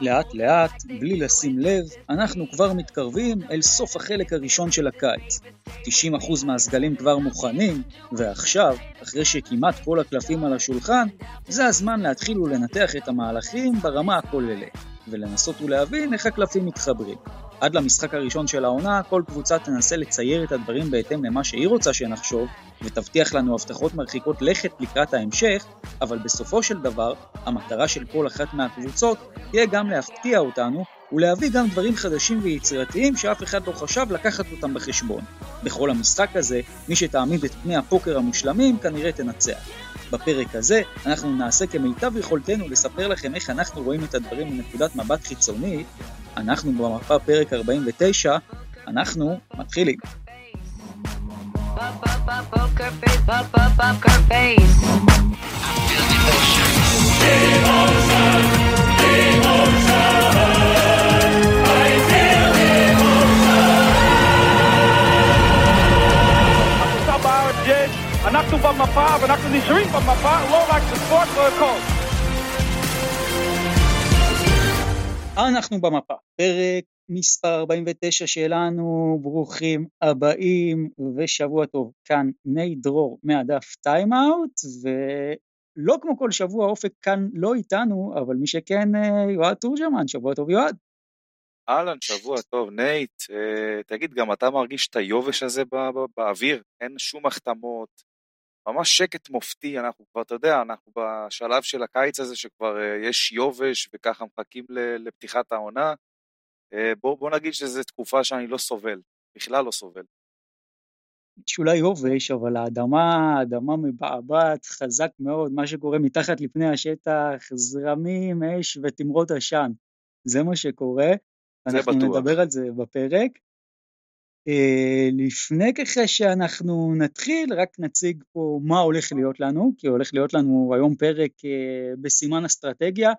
לאט לאט, בלי לשים לב, אנחנו כבר מתקרבים אל סוף החלק הראשון של הקיץ. 90% מהסגלים כבר מוכנים, ועכשיו, אחרי שכמעט כל הקלפים על השולחן, זה הזמן להתחיל ולנתח את המהלכים ברמה הכוללת, ולנסות ולהבין איך הקלפים מתחברים. עד למשחק הראשון של העונה, כל קבוצה תנסה לצייר את הדברים בהתאם למה שהיא רוצה שנחשוב, ותבטיח לנו הבטחות מרחיקות לכת לקראת ההמשך, אבל בסופו של דבר, המטרה של כל אחת מהקבוצות תהיה גם להפתיע אותנו, ולהביא גם דברים חדשים ויצירתיים שאף אחד לא חשב לקחת אותם בחשבון. בכל המשחק הזה, מי שתעמיד את פני הפוקר המושלמים כנראה תנצח. בפרק הזה אנחנו נעשה כמיטב יכולתנו לספר לכם איך אנחנו רואים את הדברים מנקודת מבט חיצונית. אנחנו במפה פרק 49, אנחנו מתחילים. אנחנו במפה ואנחנו נשארים במפה, לא רק בספורט, לא הכל. אנחנו במפה, פרק מספר 49 שלנו, ברוכים הבאים ושבוע טוב. כאן ניי דרור מהדף טיימאוט, ולא כמו כל שבוע אופק כאן לא איתנו, אבל מי שכן אה, יועד תורג'מן, שבוע טוב יועד. אהלן, שבוע טוב. נייט, אה, תגיד, גם אתה מרגיש את היובש הזה באוויר? אין שום החתמות, ממש שקט מופתי, אנחנו כבר, אתה יודע, אנחנו בשלב של הקיץ הזה שכבר uh, יש יובש וככה מחכים לפתיחת העונה. Uh, בוא, בוא נגיד שזו תקופה שאני לא סובל, בכלל לא סובל. יש אולי יובש, אבל האדמה, האדמה מבעבעת חזק מאוד, מה שקורה מתחת לפני השטח, זרמים, אש ותמרות עשן. זה מה שקורה. זה אנחנו בטוח. נדבר על זה בפרק. אה, לפני ככה שאנחנו נתחיל, רק נציג פה מה הולך להיות לנו, כי הולך להיות לנו היום פרק אה, בסימן אסטרטגיה.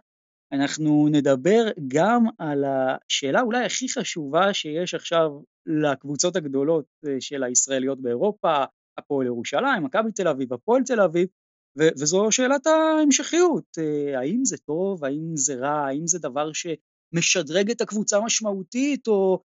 אנחנו נדבר גם על השאלה אולי הכי חשובה שיש עכשיו לקבוצות הגדולות אה, של הישראליות באירופה, הפועל ירושלים, מכבי תל אביב, הפועל תל אביב, וזו שאלת ההמשכיות, האם זה טוב, האם זה רע, האם זה דבר שמשדרג את הקבוצה משמעותית, או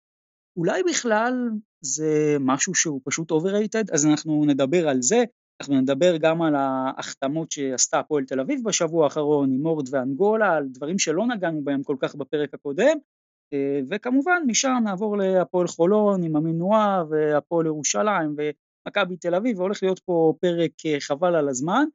אולי בכלל זה משהו שהוא פשוט overrated, אז אנחנו נדבר על זה, אנחנו נדבר גם על ההחתמות שעשתה הפועל תל אביב בשבוע האחרון עם אורד ואנגולה, על דברים שלא נגענו בהם כל כך בפרק הקודם, אה, וכמובן משם נעבור להפועל חולון עם המנועה והפועל ירושלים ומכבי תל אביב, והולך להיות פה פרק אה, חבל על הזמן,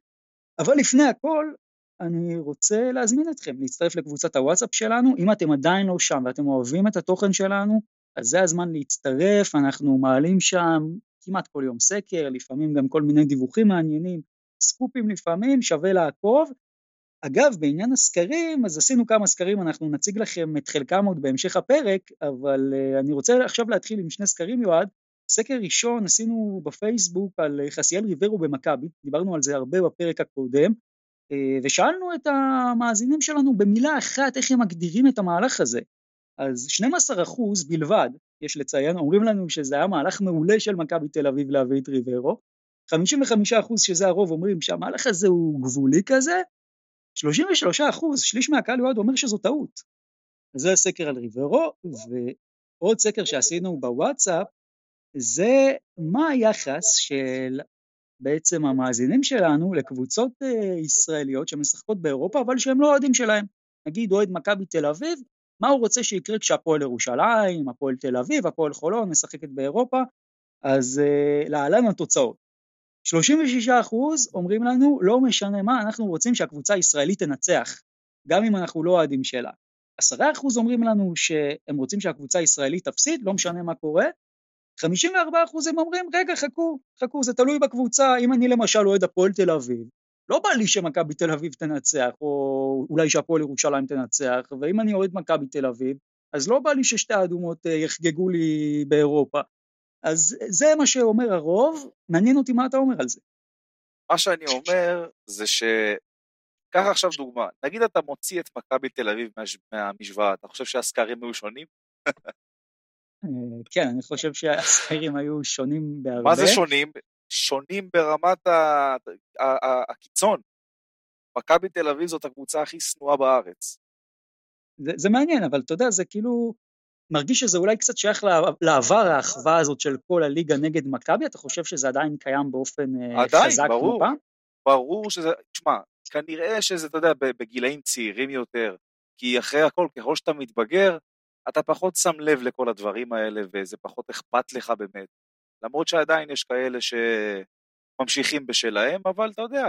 אבל לפני הכל אני רוצה להזמין אתכם להצטרף לקבוצת הוואטסאפ שלנו, אם אתם עדיין לא שם ואתם אוהבים את התוכן שלנו, אז זה הזמן להצטרף, אנחנו מעלים שם כמעט כל יום סקר, לפעמים גם כל מיני דיווחים מעניינים, סקופים לפעמים, שווה לעקוב. אגב, בעניין הסקרים, אז עשינו כמה סקרים, אנחנו נציג לכם את חלקם עוד בהמשך הפרק, אבל uh, אני רוצה עכשיו להתחיל עם שני סקרים, יועד. סקר ראשון עשינו בפייסבוק על חסיאל ריברו במכבי, דיברנו על זה הרבה בפרק הקודם, uh, ושאלנו את המאזינים שלנו במילה אחת איך הם מגדירים את המהלך הזה. אז 12 אחוז בלבד, יש לציין, אומרים לנו שזה היה מהלך מעולה של מכבי תל אביב להביא את ריברו, 55 אחוז שזה הרוב אומרים שהמהלך הזה הוא גבולי כזה, 33 אחוז, שליש מהקהל יועד אומר שזו טעות. זה הסקר על ריברו, ועוד סקר שעשינו בוואטסאפ, זה מה היחס של בעצם המאזינים שלנו לקבוצות אה, ישראליות שמשחקות באירופה אבל שהם לא אוהדים שלהם. נגיד אוהד מכבי תל אביב מה הוא רוצה שיקרה כשהפועל ירושלים, הפועל תל אביב, הפועל חולון משחקת באירופה, אז uh, להלן התוצאות. 36% אומרים לנו לא משנה מה, אנחנו רוצים שהקבוצה הישראלית תנצח, גם אם אנחנו לא אוהדים שלה. 10% אומרים לנו שהם רוצים שהקבוצה הישראלית תפסיד, לא משנה מה קורה. 54% הם אומרים רגע חכו, חכו זה תלוי בקבוצה, אם אני למשל אוהד הפועל תל אביב, לא בא לי שמכבי תל אביב תנצח, או אולי שהפועל ירושלים תנצח, ואם אני אוהד מכבי תל אביב, אז לא בא לי ששתי האדומות אה, יחגגו לי באירופה. אז זה מה שאומר הרוב, מעניין אותי מה אתה אומר על זה. מה שאני אומר זה ש... קח עכשיו דוגמה, נגיד אתה מוציא את מכבי תל אביב מהמשוואה, אתה חושב שהסקרים היו שונים? אה, כן, אני חושב שהסקרים היו שונים בהרבה. מה זה שונים? שונים ברמת הקיצון. מכבי תל אביב זאת הקבוצה הכי שנואה בארץ. זה, זה מעניין, אבל אתה יודע, זה כאילו, מרגיש שזה אולי קצת שייך לעבר האחווה הזאת של כל הליגה נגד מכבי, אתה חושב שזה עדיין קיים באופן אה, עדיין, חזק ברור, כמו פעם? ברור שזה, תשמע, כנראה שזה, אתה יודע, בגילאים צעירים יותר, כי אחרי הכל, ככל שאתה מתבגר, אתה פחות שם לב לכל הדברים האלה, וזה פחות אכפת לך באמת. למרות שעדיין יש כאלה שממשיכים בשלהם, אבל אתה יודע,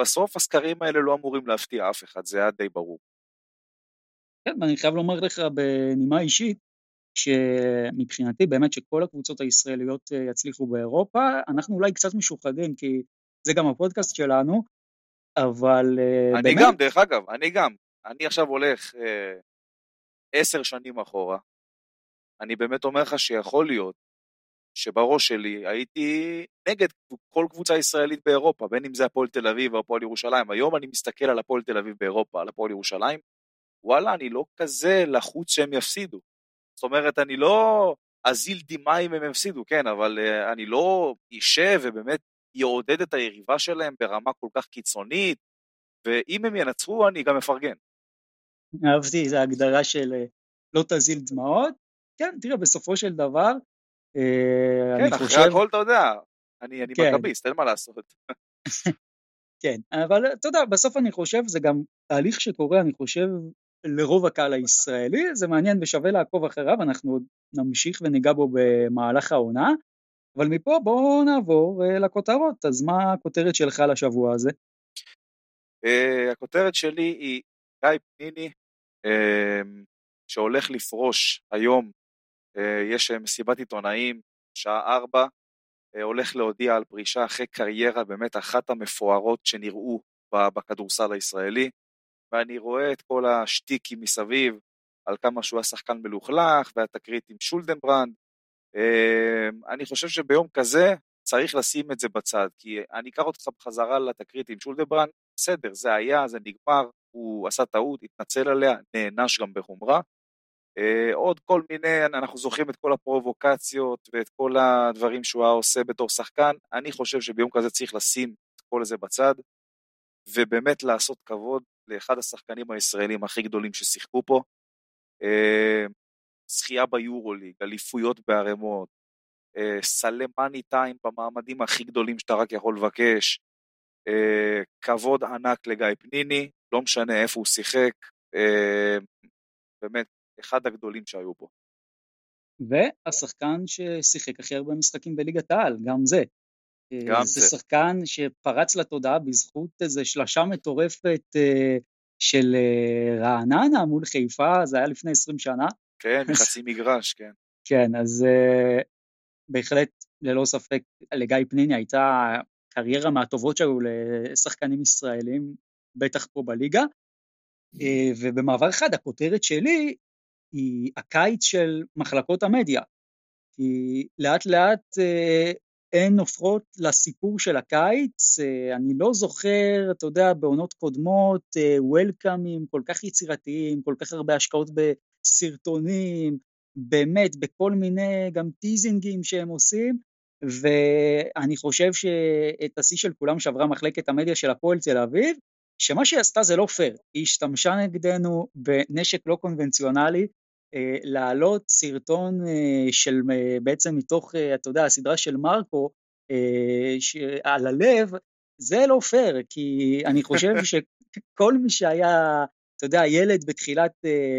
בסוף הסקרים האלה לא אמורים להפתיע אף אחד, זה היה די ברור. כן, ואני חייב לומר לך בנימה אישית, שמבחינתי באמת שכל הקבוצות הישראליות אה, יצליחו באירופה, אנחנו אולי קצת משוחדים, כי זה גם הפודקאסט שלנו, אבל אה, אני באמת... אני גם, דרך אגב, אני גם. אני עכשיו הולך אה, עשר שנים אחורה. אני באמת אומר לך שיכול להיות שבראש שלי הייתי נגד כל קבוצה ישראלית באירופה, בין אם זה הפועל תל אביב או הפועל ירושלים. היום אני מסתכל על הפועל תל אביב באירופה, על הפועל ירושלים, וואלה, אני לא כזה לחוץ שהם יפסידו. זאת אומרת, אני לא אזיל דמעה אם הם יפסידו, כן, אבל uh, אני לא אשב ובאמת יעודד את היריבה שלהם ברמה כל כך קיצונית, ואם הם ינצחו, אני גם אפרגן. אהבתי, זו הגדרה של אה, לא תזיל דמעות. כן, תראה, בסופו של דבר, אה, כן, אחרי חושב... הכל אתה יודע, אני, אני כן. מכביסט, אין מה לעשות. כן, אבל אתה יודע, בסוף אני חושב, זה גם תהליך שקורה, אני חושב, לרוב הקהל הישראלי, זה מעניין ושווה לעקוב אחריו, אנחנו עוד נמשיך וניגע בו במהלך העונה, אבל מפה בואו נעבור אה, לכותרות, אז מה הכותרת שלך לשבוע הזה? Uh, הכותרת שלי היא גיא פניני, שהולך לפרוש היום, יש מסיבת עיתונאים, שעה ארבע, uh, הולך להודיע על פרישה אחרי קריירה באמת אחת המפוארות שנראו בכדורסל הישראלי. ואני רואה את כל השטיקים מסביב, על כמה שהוא היה שחקן מלוכלך, והתקרית עם שולדנברנד. אמ, אני חושב שביום כזה צריך לשים את זה בצד, כי אני אקח אותך בחזרה לתקרית עם שולדנברנד, בסדר, זה היה, זה נגמר, הוא עשה טעות, התנצל עליה, נענש גם בחומרה. אה, עוד כל מיני, אנחנו זוכרים את כל הפרובוקציות ואת כל הדברים שהוא היה עושה בתור שחקן, אני חושב שביום כזה צריך לשים את כל זה בצד, ובאמת לעשות כבוד לאחד השחקנים הישראלים הכי גדולים ששיחקו פה. אה, זכייה ביורוליג, אליפויות בערימות, אה, סלי מאני טיים במעמדים הכי גדולים שאתה רק יכול לבקש, כבוד ענק לגיא פניני, לא משנה איפה הוא שיחק, באמת, אחד הגדולים שהיו פה. והשחקן ששיחק הכי הרבה משחקים בליגת העל, גם זה. גם זה. זה שחקן שפרץ לתודעה בזכות איזו שלשה מטורפת אה, של אה, רעננה מול חיפה, זה היה לפני 20 שנה. כן, מחצי מגרש, כן. כן, אז אה, בהחלט, ללא ספק, לגיא פניני הייתה קריירה מהטובות שהיו לשחקנים ישראלים, בטח פה בליגה. ובמעבר אחד, הכותרת שלי היא הקיץ של מחלקות המדיה. כי לאט לאט הן הופכות לסיפור של הקיץ, אה, אני לא זוכר, אתה יודע, בעונות קודמות, וולקאמים כל כך יצירתיים, כל כך הרבה השקעות בסרטונים, באמת, בכל מיני גם טיזינגים שהם עושים, ואני חושב שאת השיא של כולם שברה מחלקת המדיה של הפועל תל אביב, שמה שהיא עשתה זה לא פייר, היא השתמשה נגדנו בנשק לא קונבנציונלי, אה, להעלות סרטון אה, של אה, בעצם מתוך, אתה יודע, הסדרה של מרקו על הלב, זה לא פייר, כי אני חושב שכל מי שהיה, אתה יודע, ילד בתחילת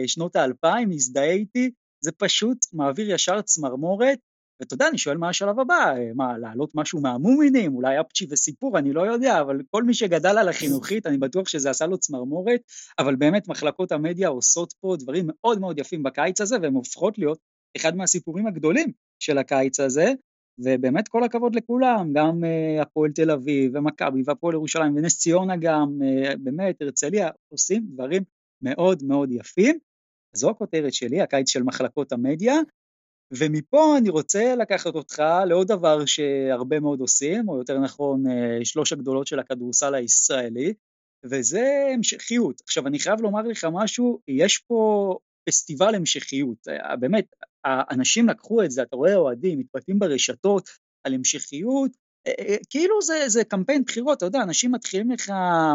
שנות האלפיים, מזדהה איתי, זה פשוט מעביר ישר צמרמורת, ואתה יודע, אני שואל מה השלב הבא, מה, להעלות משהו מהמומינים, אולי אפצ'י וסיפור, אני לא יודע, אבל כל מי שגדל על החינוכית, אני בטוח שזה עשה לו צמרמורת, אבל באמת מחלקות המדיה עושות פה דברים מאוד מאוד יפים בקיץ הזה, והן הופכות להיות אחד מהסיפורים הגדולים של הקיץ הזה, ובאמת כל הכבוד לכולם, גם uh, הפועל תל אביב, ומכבי, והפועל ירושלים, ונס ציונה גם, uh, באמת, הרצליה, עושים דברים מאוד מאוד יפים. זו הכותרת שלי, הקיץ של מחלקות המדיה, ומפה אני רוצה לקחת אותך לעוד דבר שהרבה מאוד עושים, או יותר נכון אה, שלוש הגדולות של הכדורסל הישראלי, וזה המשכיות. עכשיו אני חייב לומר לך משהו, יש פה פסטיבל המשכיות, אה, באמת, האנשים לקחו את זה, אתה רואה אוהדים מתבטאים ברשתות על המשכיות, אה, כאילו זה, זה קמפיין בחירות, אתה יודע, אנשים מתחילים לך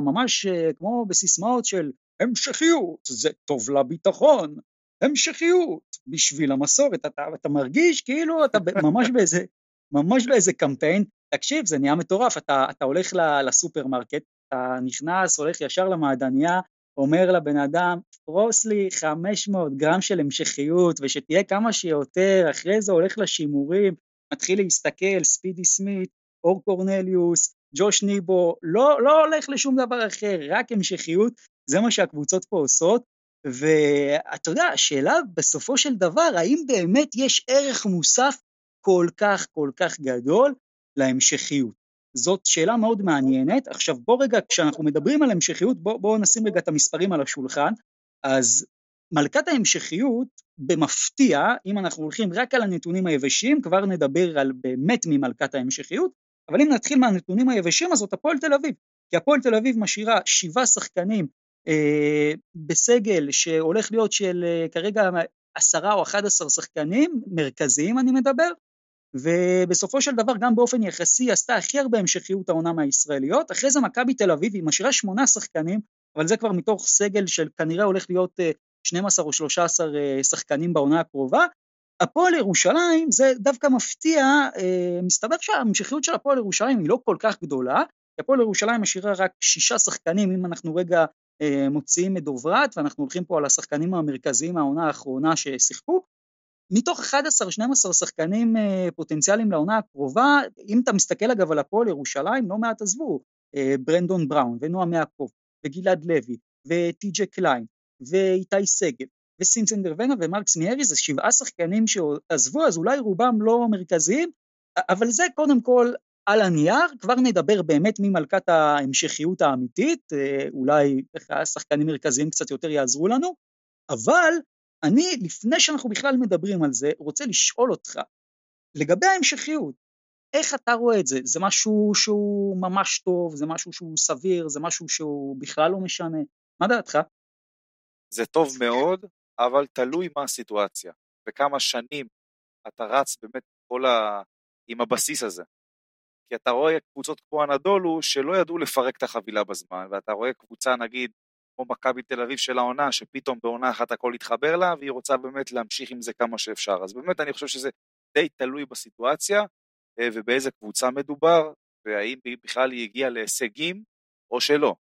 ממש כמו בסיסמאות של המשכיות, זה טוב לביטחון, המשכיות, בשביל המסורת, אתה, אתה מרגיש כאילו אתה ממש באיזה, ממש באיזה קמפיין, תקשיב, זה נהיה מטורף, אתה, אתה הולך לסופרמרקט, אתה נכנס, הולך ישר למעדניה, אומר לבן אדם, פרוס לי 500 גרם של המשכיות ושתהיה כמה שיותר, אחרי זה הולך לשימורים, מתחיל להסתכל, ספידי סמית, אור קורנליוס, ג'וש ניבו, לא, לא הולך לשום דבר אחר, רק המשכיות, זה מה שהקבוצות פה עושות, ואתה יודע, השאלה בסופו של דבר, האם באמת יש ערך מוסף כל כך כל כך גדול להמשכיות? זאת שאלה מאוד מעניינת. עכשיו בוא רגע, כשאנחנו מדברים על המשכיות, בוא, בוא נשים רגע את המספרים על השולחן. אז מלכת ההמשכיות, במפתיע, אם אנחנו הולכים רק על הנתונים היבשים, כבר נדבר על באמת ממלכת ההמשכיות, אבל אם נתחיל מהנתונים היבשים, אז זאת הפועל תל אביב. כי הפועל תל אביב משאירה שבעה שחקנים בסגל שהולך להיות של אה, כרגע עשרה או אחד עשר שחקנים מרכזיים אני מדבר, ובסופו של דבר גם באופן יחסי עשתה הכי הרבה המשכיות העונה מהישראליות, אחרי זה מכבי תל אביב היא משאירה שמונה שחקנים, אבל זה כבר מתוך סגל של כנראה הולך להיות 12 אה, או 13 אה, שחקנים בעונה הקרובה. הפועל ירושלים זה דווקא מפתיע, אה, מסתבר שההמשכיות של הפועל ירושלים היא לא כל כך גדולה, הפועל ירושלים משאירה רק שישה שחקנים, אם אנחנו רגע מוציאים את דוברת, ואנחנו הולכים פה על השחקנים המרכזיים מהעונה האחרונה ששיחקו, מתוך 11-12 שחקנים אה, פוטנציאליים לעונה הקרובה, אם אתה מסתכל אגב על הפועל ירושלים, לא מעט עזבו, אה, ברנדון בראון ונועם יעקב וגלעד לוי וטי.ג'י קליין ואיתי שגב וסינסן דרוונה ומרקס מיארי, זה שבעה שחקנים שעזבו, אז אולי רובם לא מרכזיים, אבל זה קודם כל על הנייר, כבר נדבר באמת ממלכת ההמשכיות האמיתית, אה, אולי שחקנים מרכזיים קצת יותר יעזרו לנו, אבל אני, לפני שאנחנו בכלל מדברים על זה, רוצה לשאול אותך, לגבי ההמשכיות, איך אתה רואה את זה? זה משהו שהוא ממש טוב, זה משהו שהוא סביר, זה משהו שהוא בכלל לא משנה? מה דעתך? זה טוב מאוד, אבל תלוי מה הסיטואציה, וכמה שנים אתה רץ באמת כל ה... עם הבסיס הזה. כי אתה רואה קבוצות כמו הנדולו שלא ידעו לפרק את החבילה בזמן, ואתה רואה קבוצה נגיד כמו מכבי תל אביב של העונה, שפתאום בעונה אחת הכל התחבר לה, והיא רוצה באמת להמשיך עם זה כמה שאפשר. אז באמת אני חושב שזה די תלוי בסיטואציה, אה, ובאיזה קבוצה מדובר, והאם בכלל היא הגיעה להישגים או שלא.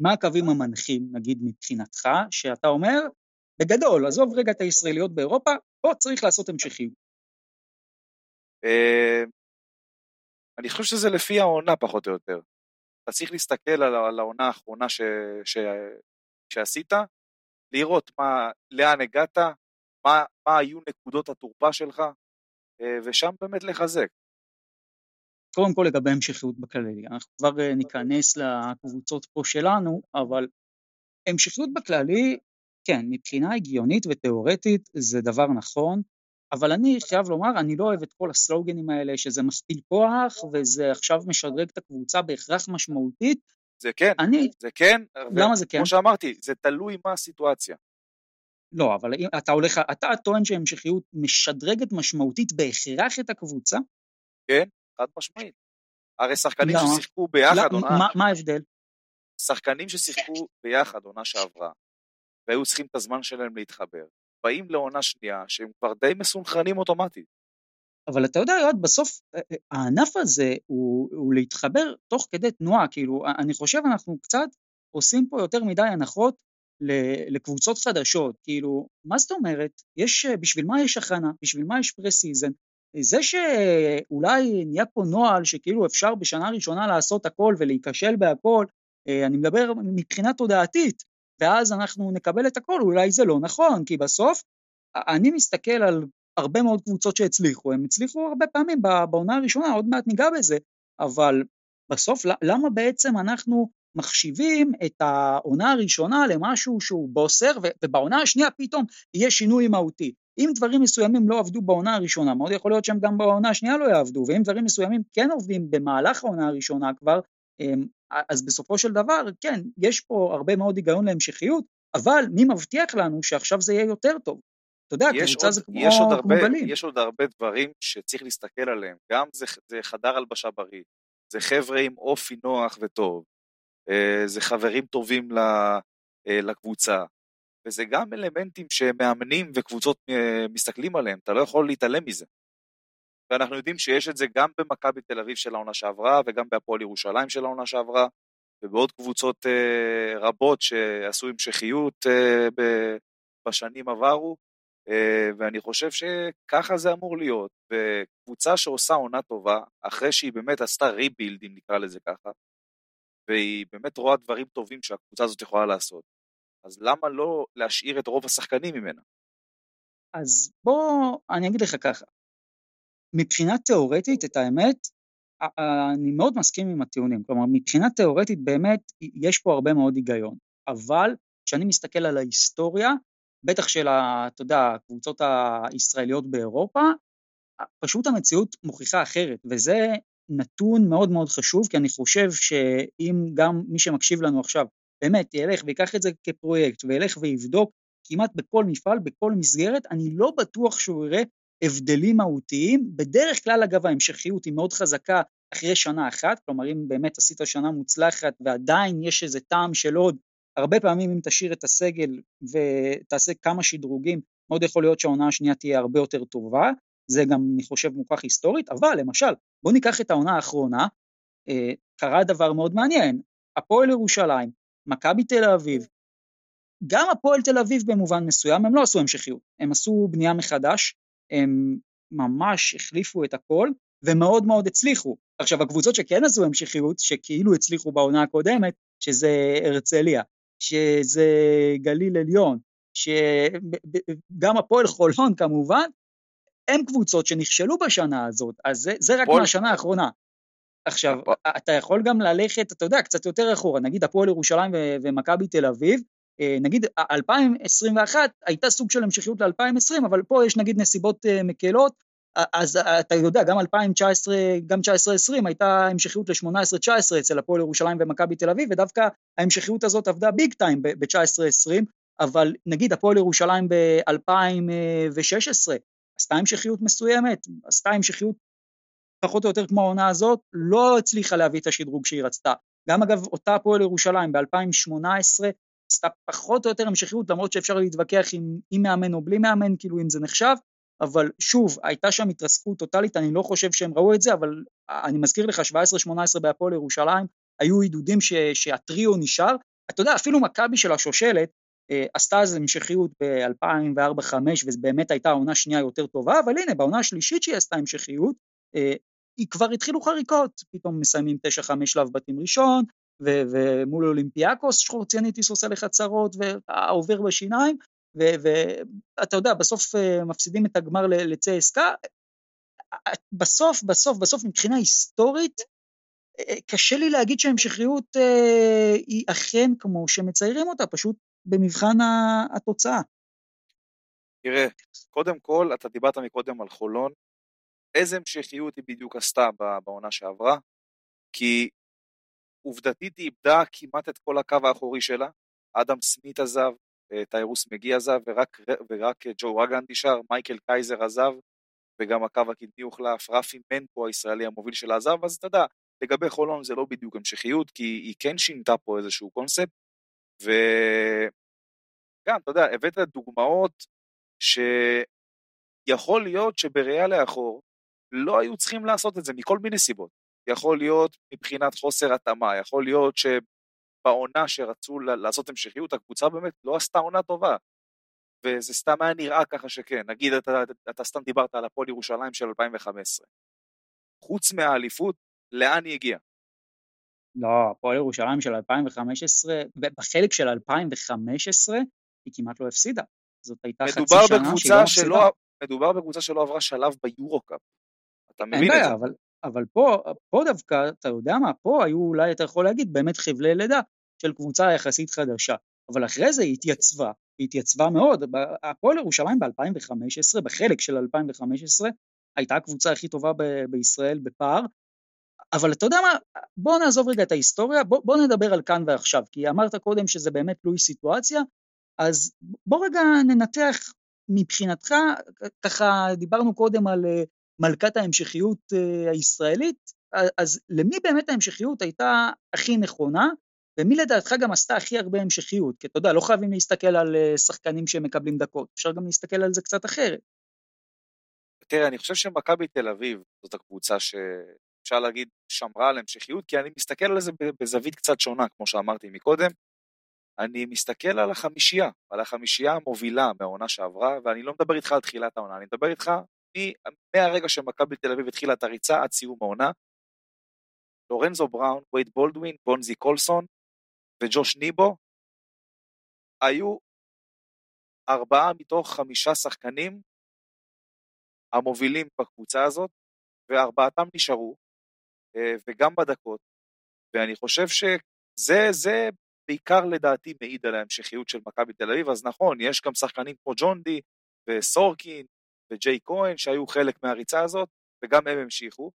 מה הקווים המנחים, נגיד מבחינתך, שאתה אומר, בגדול, עזוב רגע את הישראליות באירופה, פה צריך לעשות המשכיות. אני חושב שזה לפי העונה פחות או יותר. אתה צריך להסתכל על, על העונה האחרונה ש, ש, שעשית, לראות מה, לאן הגעת, מה, מה היו נקודות התורפה שלך, אה, ושם באמת לחזק. קודם כל לגבי המשכיות בכללי, אנחנו כבר אה, ניכנס לקבוצות פה שלנו, אבל המשכיות בכללי, כן, מבחינה הגיונית ותיאורטית זה דבר נכון, אבל אני חייב לומר, אני לא אוהב את כל הסלוגנים האלה, שזה מכפיל כוח, וזה עכשיו משדרג את הקבוצה בהכרח משמעותית. זה כן, אני... זה כן. למה זה כן? כמו שאמרתי, זה תלוי מה הסיטואציה. לא, אבל אם אתה הולך, אתה טוען שהמשכיות משדרגת משמעותית בהכרח את הקבוצה? כן, חד משמעית. הרי שחקנים למה? ששיחקו ביחד למה, עונה... מה, מה ההבדל? שחקנים ששיחקו ביחד עונה שעברה, והיו צריכים את הזמן שלהם להתחבר, באים לעונה שנייה שהם כבר די מסונכרנים אוטומטית. אבל אתה יודע, יועד, בסוף אה, אה, הענף הזה הוא, הוא להתחבר תוך כדי תנועה, כאילו, אני חושב אנחנו קצת עושים פה יותר מדי הנחות לקבוצות חדשות, כאילו, מה זאת אומרת? יש, בשביל מה יש הכנה? בשביל מה יש פרה-סיזן? זה שאולי נהיה פה נוהל שכאילו אפשר בשנה ראשונה לעשות הכל ולהיכשל בהכל, אה, אני מדבר מבחינה תודעתית, ואז אנחנו נקבל את הכל, אולי זה לא נכון, כי בסוף אני מסתכל על הרבה מאוד קבוצות שהצליחו, הם הצליחו הרבה פעמים בעונה הראשונה, עוד מעט ניגע בזה, אבל בסוף למה בעצם אנחנו מחשיבים את העונה הראשונה למשהו שהוא בוסר, ובעונה השנייה פתאום יהיה שינוי מהותי. אם דברים מסוימים לא עבדו בעונה הראשונה, מאוד יכול להיות שהם גם בעונה השנייה לא יעבדו, ואם דברים מסוימים כן עובדים במהלך העונה הראשונה כבר, אז בסופו של דבר, כן, יש פה הרבה מאוד היגיון להמשכיות, אבל מי מבטיח לנו שעכשיו זה יהיה יותר טוב? אתה יודע, קבוצה זה כמו, יש עוד, כמו גלים. יש עוד הרבה דברים שצריך להסתכל עליהם, גם זה, זה חדר הלבשה בריא, זה חבר'ה עם אופי נוח וטוב, אה, זה חברים טובים אה, לקבוצה, וזה גם אלמנטים שמאמנים וקבוצות אה, מסתכלים עליהם, אתה לא יכול להתעלם מזה. ואנחנו יודעים שיש את זה גם במכבי תל אביב של העונה שעברה, וגם בהפועל ירושלים של העונה שעברה, ובעוד קבוצות אה, רבות שעשו המשכיות אה, בשנים עברו, אה, ואני חושב שככה זה אמור להיות. וקבוצה שעושה עונה טובה, אחרי שהיא באמת עשתה ריבילד, אם נקרא לזה ככה, והיא באמת רואה דברים טובים שהקבוצה הזאת יכולה לעשות, אז למה לא להשאיר את רוב השחקנים ממנה? אז בוא, אני אגיד לך ככה, מבחינה תיאורטית, את האמת, אני מאוד מסכים עם הטיעונים, כלומר מבחינה תיאורטית באמת יש פה הרבה מאוד היגיון, אבל כשאני מסתכל על ההיסטוריה, בטח של, אתה יודע, הקבוצות הישראליות באירופה, פשוט המציאות מוכיחה אחרת, וזה נתון מאוד מאוד חשוב, כי אני חושב שאם גם מי שמקשיב לנו עכשיו באמת ילך ויקח את זה כפרויקט וילך ויבדוק כמעט בכל מפעל, בכל מסגרת, אני לא בטוח שהוא יראה הבדלים מהותיים. בדרך כלל, אגב, ההמשכיות היא מאוד חזקה אחרי שנה אחת, כלומר, אם באמת עשית שנה מוצלחת ועדיין יש איזה טעם של עוד, הרבה פעמים אם תשאיר את הסגל ותעשה כמה שדרוגים, מאוד יכול להיות שהעונה השנייה תהיה הרבה יותר טובה, זה גם, אני חושב, מוכח היסטורית, אבל למשל, בואו ניקח את העונה האחרונה, אה, קרה דבר מאוד מעניין, הפועל ירושלים, מכבי תל אביב, גם הפועל תל אביב במובן מסוים, הם לא עשו המשכיות, הם עשו בנייה מחדש, הם ממש החליפו את הכל, ומאוד מאוד הצליחו. עכשיו, הקבוצות שכן עשו המשכיות, שכאילו הצליחו בעונה הקודמת, שזה הרצליה, שזה גליל עליון, שגם הפועל חולון כמובן, הם קבוצות שנכשלו בשנה הזאת, אז זה, זה רק פול... מהשנה האחרונה. עכשיו, אתה יכול גם ללכת, אתה יודע, קצת יותר אחורה, נגיד הפועל ירושלים ומכבי תל אביב, נגיד 2021 הייתה סוג של המשכיות ל-2020, אבל פה יש נגיד נסיבות אה, מקלות, אז אתה יודע, גם 2019, גם 19-20 הייתה המשכיות ל-18-19 אצל הפועל ירושלים ומכבי תל אביב, ודווקא ההמשכיות הזאת עבדה ביג טיים ב-19-20, אבל נגיד הפועל ירושלים ב-2016 עשתה המשכיות מסוימת, עשתה המשכיות פחות או יותר כמו העונה הזאת, לא הצליחה להביא את השדרוג שהיא רצתה. גם אגב אותה הפועל ירושלים ב-2018 עשתה פחות או יותר המשכיות, למרות שאפשר להתווכח עם, עם מאמן או בלי מאמן, כאילו אם זה נחשב, אבל שוב, הייתה שם התרסקות טוטאלית, אני לא חושב שהם ראו את זה, אבל אני מזכיר לך, 17-18 בהפועל ירושלים, היו עידודים ש, שהטריו נשאר. אתה יודע, אפילו מכבי של השושלת, אה, עשתה איזו המשכיות ב-2004-2005, וזו באמת הייתה העונה שנייה יותר טובה, אבל הנה, בעונה השלישית שהיא עשתה המשכיות, אה, היא כבר התחילו חריקות, פתאום מסיימים 9-5 שלב בתים ראשון, ו- ומול אולימפיאקוס שחורציאניטיס עושה לך צרות ועובר בשיניים, ואתה יודע, בסוף אה, מפסידים את הגמר לצסקה, בסוף, בסוף, בסוף מבחינה היסטורית, קשה לי להגיד שההמשכיות היא אכן כמו שמציירים אותה, פשוט במבחן התוצאה. תראה, קודם כל, אתה דיברת מקודם על חולון, איזה המשכיות היא בדיוק עשתה בעונה שעברה? כי עובדתית היא איבדה כמעט את כל הקו האחורי שלה, אדם סמית עזב, אה, טיירוס מגי עזב, ורק, ורק ג'ו רגן נשאר, מייקל קייזר עזב, וגם הקו הקדמי הוחלף, רפי מנפו הישראלי המוביל שלה עזב, אז אתה יודע, לגבי חולון זה לא בדיוק המשכיות, כי היא כן שינתה פה איזשהו קונספט, וגם, אתה יודע, הבאת דוגמאות שיכול להיות שבראייה לאחור לא היו צריכים לעשות את זה מכל מיני סיבות. יכול להיות מבחינת חוסר התאמה, יכול להיות שבעונה שרצו לעשות המשכיות, הקבוצה באמת לא עשתה עונה טובה. וזה סתם היה נראה ככה שכן, נגיד אתה, אתה סתם דיברת על הפועל ירושלים של 2015. חוץ מהאליפות, לאן היא הגיעה? לא, הפועל ירושלים של 2015, בחלק של 2015 היא כמעט לא הפסידה. זאת הייתה חצי שנה שהיא לא הפסידה. מדובר בקבוצה שלא עברה שלב ביורו-קאפ. אתה מבין את זה? אבל, אבל פה, פה דווקא, אתה יודע מה, פה היו אולי, אתה יכול להגיד, באמת חבלי לידה של קבוצה יחסית חדשה. אבל אחרי זה היא התייצבה, היא התייצבה מאוד. הפועל ירושלים ב-2015, בחלק של 2015, הייתה הקבוצה הכי טובה ב- בישראל בפער, אבל אתה יודע מה, בוא נעזוב רגע את ההיסטוריה, בוא, בוא נדבר על כאן ועכשיו, כי אמרת קודם שזה באמת תלוי סיטואציה, אז בוא רגע ננתח מבחינתך, ככה דיברנו קודם על אה, מלכת ההמשכיות אה, הישראלית, אז למי באמת ההמשכיות הייתה הכי נכונה, ומי לדעתך גם עשתה הכי הרבה המשכיות? כי אתה יודע, לא חייבים להסתכל על אה, שחקנים שמקבלים דקות, אפשר גם להסתכל על זה קצת אחרת. תראה, אני חושב שמכבי תל אביב זאת הקבוצה שאפשר להגיד שמרה על המשכיות, כי אני מסתכל על זה בזווית קצת שונה, כמו שאמרתי מקודם. אני מסתכל על החמישייה, על החמישייה המובילה מהעונה שעברה, ואני לא מדבר איתך על תחילת העונה, אני מדבר איתך מהרגע שמכבי תל אביב התחילה את הריצה עד סיום העונה. לורנזו בראון, וייד בולדווין, בונזי קולסון וג'וש ניבו היו ארבעה מתוך חמישה שחקנים המובילים בקבוצה הזאת, וארבעתם נשארו, אה, וגם בדקות, ואני חושב שזה בעיקר לדעתי מעיד על ההמשכיות של מכבי תל אביב, אז נכון, יש גם שחקנים כמו ג'ון די וסורקין וג'יי כהן שהיו חלק מהריצה הזאת, וגם הם המשיכו,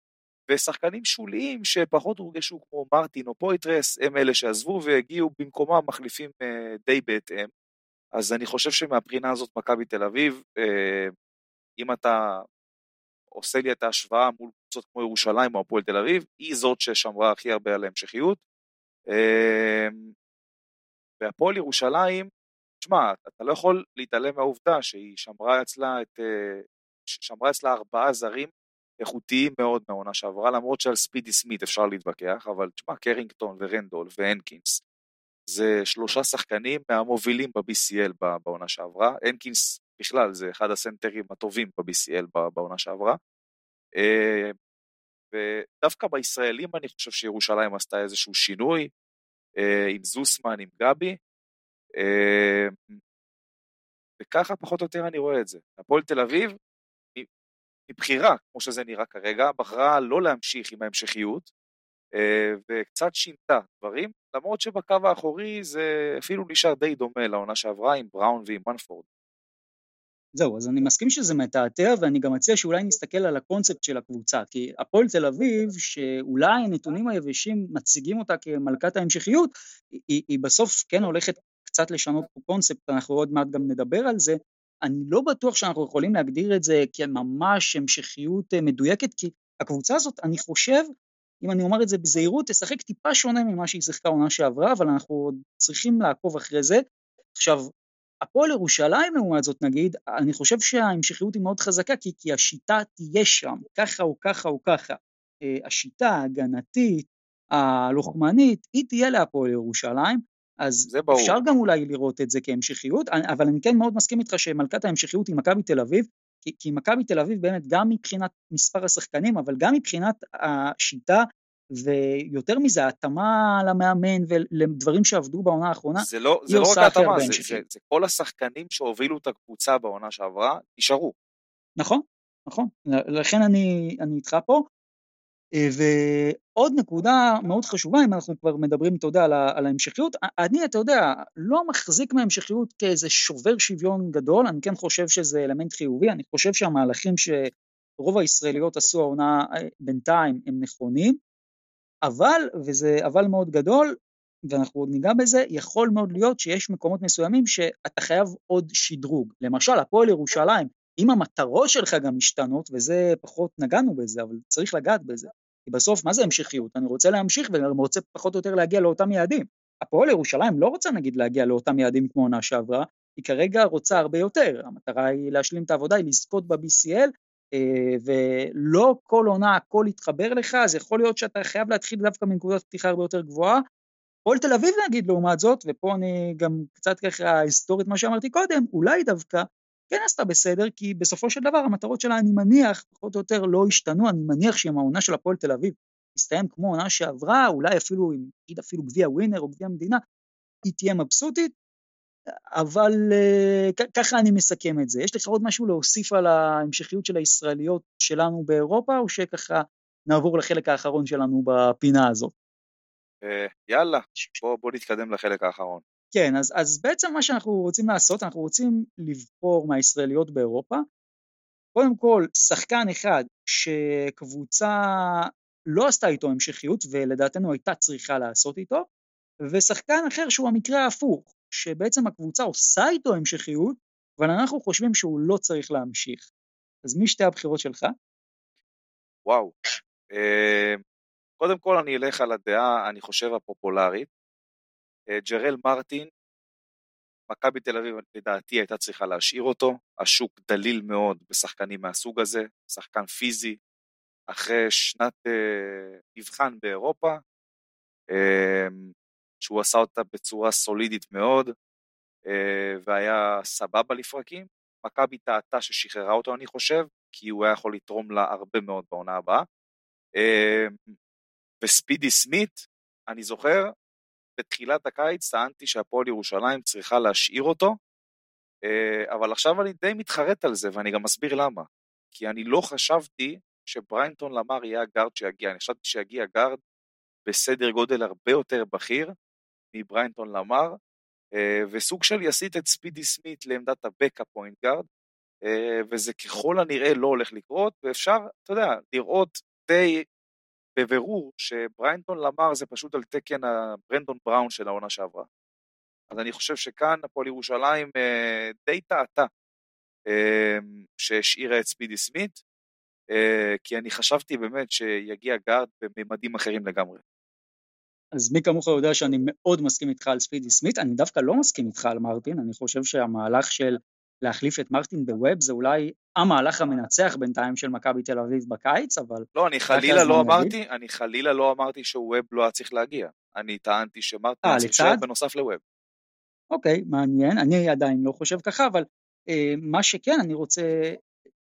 ושחקנים שוליים שפחות הורגשו כמו מרטין או פויטרס, הם אלה שעזבו והגיעו במקומם מחליפים אה, די בהתאם. אז אני חושב שמבחינה הזאת מכבי תל אביב, אה, אם אתה עושה לי את ההשוואה מול קבוצות כמו ירושלים או הפועל תל אביב, היא זאת ששמרה הכי הרבה על ההמשכיות. אה, והפועל ירושלים, תשמע, אתה לא יכול להתעלם מהעובדה שהיא שמרה אצלה את, שמרה אצלה ארבעה זרים איכותיים מאוד מהעונה שעברה, למרות שעל ספידי סמית אפשר להתווכח, אבל תשמע, קרינגטון ורנדול והנקינס, זה שלושה שחקנים מהמובילים ב-BCL בעונה שעברה, הנקינס בכלל זה אחד הסנטרים הטובים ב-BCL בעונה שעברה. אה, ודווקא בישראלים אני חושב שירושלים עשתה איזשהו שינוי, אה, עם זוסמן, עם גבי, אה, וככה פחות או יותר אני רואה את זה. הפועל תל אביב, מבחירה, כמו שזה נראה כרגע, בחרה לא להמשיך עם ההמשכיות, אה, וקצת שינתה דברים, למרות שבקו האחורי זה אפילו נשאר די דומה לעונה שעברה עם בראון ועם מנפורד. זהו, אז אני מסכים שזה מתעתע, ואני גם מציע שאולי נסתכל על הקונספט של הקבוצה, כי הפועל תל אביב, שאולי הנתונים היבשים מציגים אותה כמלכת ההמשכיות, היא, היא בסוף כן הולכת קצת לשנות פה קונספט, אנחנו עוד מעט גם נדבר על זה, אני לא בטוח שאנחנו יכולים להגדיר את זה כממש המשכיות אה, מדויקת, כי הקבוצה הזאת, אני חושב, אם אני אומר את זה בזהירות, תשחק טיפה שונה ממה שהיא שיחקה עונה שעברה, אבל אנחנו עוד צריכים לעקוב אחרי זה. עכשיו, הפועל ירושלים לעומת זאת נגיד, אני חושב שההמשכיות היא מאוד חזקה, כי, כי השיטה תהיה שם, ככה או ככה או ככה. אה, השיטה ההגנתית, הלוחמנית, היא תהיה להפועל ירושלים, אז אפשר גם אולי לראות את זה כהמשכיות, אבל אני כן מאוד מסכים איתך שמלכת ההמשכיות היא מכבי תל אביב, כי, כי מכבי תל אביב באמת גם מבחינת מספר השחקנים, אבל גם מבחינת השיטה, ויותר מזה, ההתאמה למאמן ולדברים שעבדו בעונה האחרונה, זה לא, זה לא רק ההתאמה, זה, זה, זה כל השחקנים שהובילו את הקבוצה בעונה שעברה, נשארו. נכון, נכון, לכן אני, אני איתך פה. אה, ועוד נקודה מאוד חשובה, אם אנחנו כבר מדברים, אתה יודע, על ההמשכיות, אני, אתה יודע, לא מחזיק מההמשכיות כאיזה שובר שוויון גדול, אני כן חושב שזה אלמנט חיובי, אני חושב שהמהלכים שרוב הישראליות עשו העונה אה, בינתיים הם נכונים, אבל, וזה אבל מאוד גדול, ואנחנו עוד ניגע בזה, יכול מאוד להיות שיש מקומות מסוימים שאתה חייב עוד שדרוג. למשל, הפועל ירושלים, אם המטרות שלך גם משתנות, וזה פחות נגענו בזה, אבל צריך לגעת בזה. כי בסוף, מה זה המשכיות? אני רוצה להמשיך ואני רוצה פחות או יותר להגיע לאותם יעדים. הפועל ירושלים לא רוצה נגיד להגיע לאותם יעדים כמו עונה שעברה, היא כרגע רוצה הרבה יותר, המטרה היא להשלים את העבודה, היא לזכות ב-BCL, אה, ולא כל עונה הכל יתחבר לך, אז יכול להיות שאתה חייב להתחיל דווקא מנקודת פתיחה הרבה יותר גבוהה. הפועל תל אביב נגיד לעומת זאת, ופה אני גם קצת ככה היסטורית מה שאמרתי קודם, אולי דווקא כן עשתה בסדר, כי בסופו של דבר המטרות שלה, אני מניח, פחות או יותר לא השתנו, אני מניח שאם העונה של הפועל תל אביב תסתיים כמו עונה שעברה, אולי אפילו, נגיד אפילו גביע ווינר או גביע המדינה, היא תהיה מבסוטית, אבל אה, ככה אני מסכם את זה. יש לך עוד משהו להוסיף על ההמשכיות של הישראליות שלנו באירופה, או שככה נעבור לחלק האחרון שלנו בפינה הזאת? אה, יאללה, בוא, בוא נתקדם לחלק האחרון. כן, אז, אז בעצם מה שאנחנו רוצים לעשות, אנחנו רוצים לבחור מהישראליות באירופה. קודם כל, שחקן אחד שקבוצה לא עשתה איתו המשכיות, ולדעתנו הייתה צריכה לעשות איתו, ושחקן אחר שהוא המקרה ההפוך, שבעצם הקבוצה עושה איתו המשכיות, אבל אנחנו חושבים שהוא לא צריך להמשיך. אז מי שתי הבחירות שלך? וואו. אה, קודם כל אני אלך על הדעה, אני חושב, הפופולרית, ג'רל מרטין, מכבי תל אביב לדעתי הייתה צריכה להשאיר אותו, השוק דליל מאוד בשחקנים מהסוג הזה, שחקן פיזי, אחרי שנת אה, מבחן באירופה, אה, שהוא עשה אותה בצורה סולידית מאוד, אה, והיה סבבה לפרקים. מכבי טעתה ששחררה אותו אני חושב, כי הוא היה יכול לתרום לה הרבה מאוד בעונה הבאה. אה, וספידי סמית, אני זוכר, בתחילת הקיץ טענתי שהפועל ירושלים צריכה להשאיר אותו, אה, אבל עכשיו אני די מתחרט על זה, ואני גם אסביר למה. כי אני לא חשבתי שבריינטון למר יהיה הגארד שיגיע, אני חשבתי שיגיע גארד בסדר גודל הרבה יותר בכיר מבריינטון למר, אה, וסוג של יסיט את ספידי סמית לעמדת ה backup point guard, וזה ככל הנראה לא הולך לקרות, ואפשר, אתה יודע, לראות די בבירור שבריינטון למר זה פשוט על תקן הברנדון בראון של העונה שעברה. אז אני חושב שכאן הפועל ירושלים אה, די טעתה אה, שהשאירה את ספידי סמית, אה, כי אני חשבתי באמת שיגיע גארד בממדים אחרים לגמרי. אז מי כמוך יודע שאני מאוד מסכים איתך על ספידי סמית, אני דווקא לא מסכים איתך על מרטין, אני חושב שהמהלך של להחליף את מרטין בווב זה אולי המהלך המנצח בינתיים של מכבי תל אביב בקיץ, אבל... לא, אני חלילה לא אמרתי, אני חלילה לא אמרתי שווב לא היה צריך להגיע. אני טענתי שמרטין היה צריך להישאר בנוסף לווב. אוקיי, מעניין, אני עדיין לא חושב ככה, אבל אה, מה שכן, אני רוצה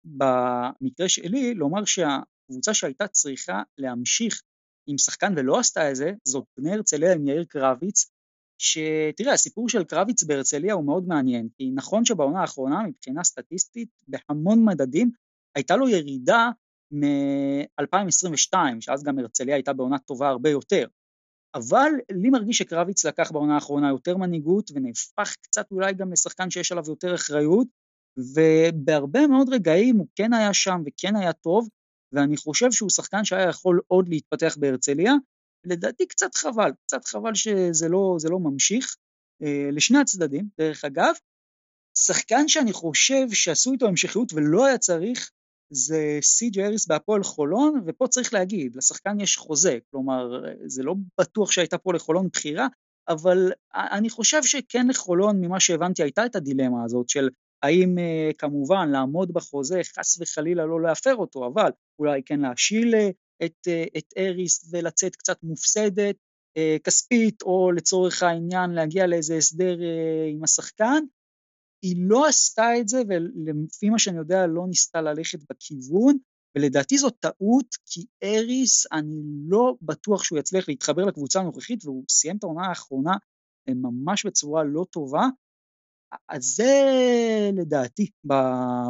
במקרה שלי לומר שהקבוצה שהייתה צריכה להמשיך עם שחקן ולא עשתה את זה, זאת בני הרצליה עם יאיר קרביץ, שתראה, הסיפור של קרביץ בהרצליה הוא מאוד מעניין, כי נכון שבעונה האחרונה מבחינה סטטיסטית בהמון מדדים הייתה לו ירידה מ-2022, שאז גם הרצליה הייתה בעונה טובה הרבה יותר. אבל לי מרגיש שקרביץ לקח בעונה האחרונה יותר מנהיגות ונהפך קצת אולי גם לשחקן שיש עליו יותר אחריות, ובהרבה מאוד רגעים הוא כן היה שם וכן היה טוב, ואני חושב שהוא שחקן שהיה יכול עוד להתפתח בהרצליה, לדעתי קצת חבל, קצת חבל שזה לא, לא ממשיך, אה, לשני הצדדים, דרך אגב. שחקן שאני חושב שעשו איתו המשכיות ולא היה צריך, זה סי.ג'י אריס בהפועל חולון, ופה צריך להגיד, לשחקן יש חוזה, כלומר, זה לא בטוח שהייתה פה לחולון בחירה, אבל אני חושב שכן לחולון, ממה שהבנתי, הייתה את הדילמה הזאת של האם אה, כמובן לעמוד בחוזה, חס וחלילה לא להפר אותו, אבל אולי כן להשיל אה, את, אה, את אריס ולצאת קצת מופסדת אה, כספית, או לצורך העניין להגיע לאיזה הסדר אה, עם השחקן. היא לא עשתה את זה, ולפי מה שאני יודע לא ניסתה ללכת בכיוון, ולדעתי זו טעות, כי אריס, אני לא בטוח שהוא יצליח להתחבר לקבוצה הנוכחית, והוא סיים את העונה האחרונה ממש בצורה לא טובה. אז זה לדעתי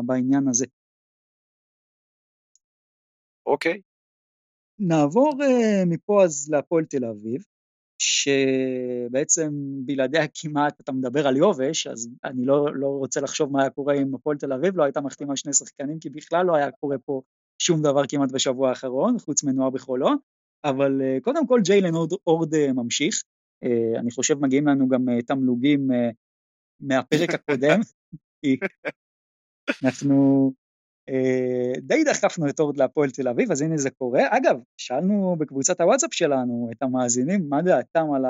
בעניין הזה. אוקיי, נעבור uh, מפה אז להפועל תל אביב, שבעצם בלעדיה כמעט אתה מדבר על יובש, אז אני לא, לא רוצה לחשוב מה היה קורה אם הפועל תל אביב לא הייתה מחתימה שני שחקנים, כי בכלל לא היה קורה פה שום דבר כמעט בשבוע האחרון, חוץ מנוער בחולון, אבל uh, קודם כל ג'יילן אורד, אורד uh, ממשיך, אני חושב מגיעים לנו גם תמלוגים מהפרק הקודם, כי אנחנו אה, די דחפנו את אורד להפועל תל אביב, אז הנה זה קורה. אגב, שאלנו בקבוצת הוואטסאפ שלנו את המאזינים מה דעתם על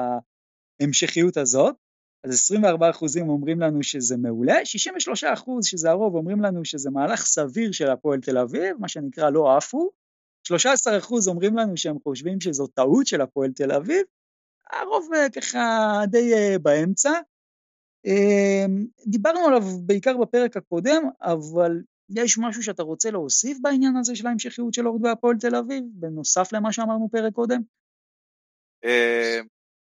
ההמשכיות הזאת, אז 24% אומרים לנו שזה מעולה, 63% שזה הרוב אומרים לנו שזה מהלך סביר של הפועל תל אביב, מה שנקרא לא עפו, 13% אומרים לנו שהם חושבים שזו טעות של הפועל תל אביב, הרוב אה, ככה די אה, באמצע. דיברנו עליו בעיקר בפרק הקודם, אבל יש משהו שאתה רוצה להוסיף בעניין הזה של ההמשכיות של אורד והפועל תל אביב, בנוסף למה שאמרנו פרק קודם? אה,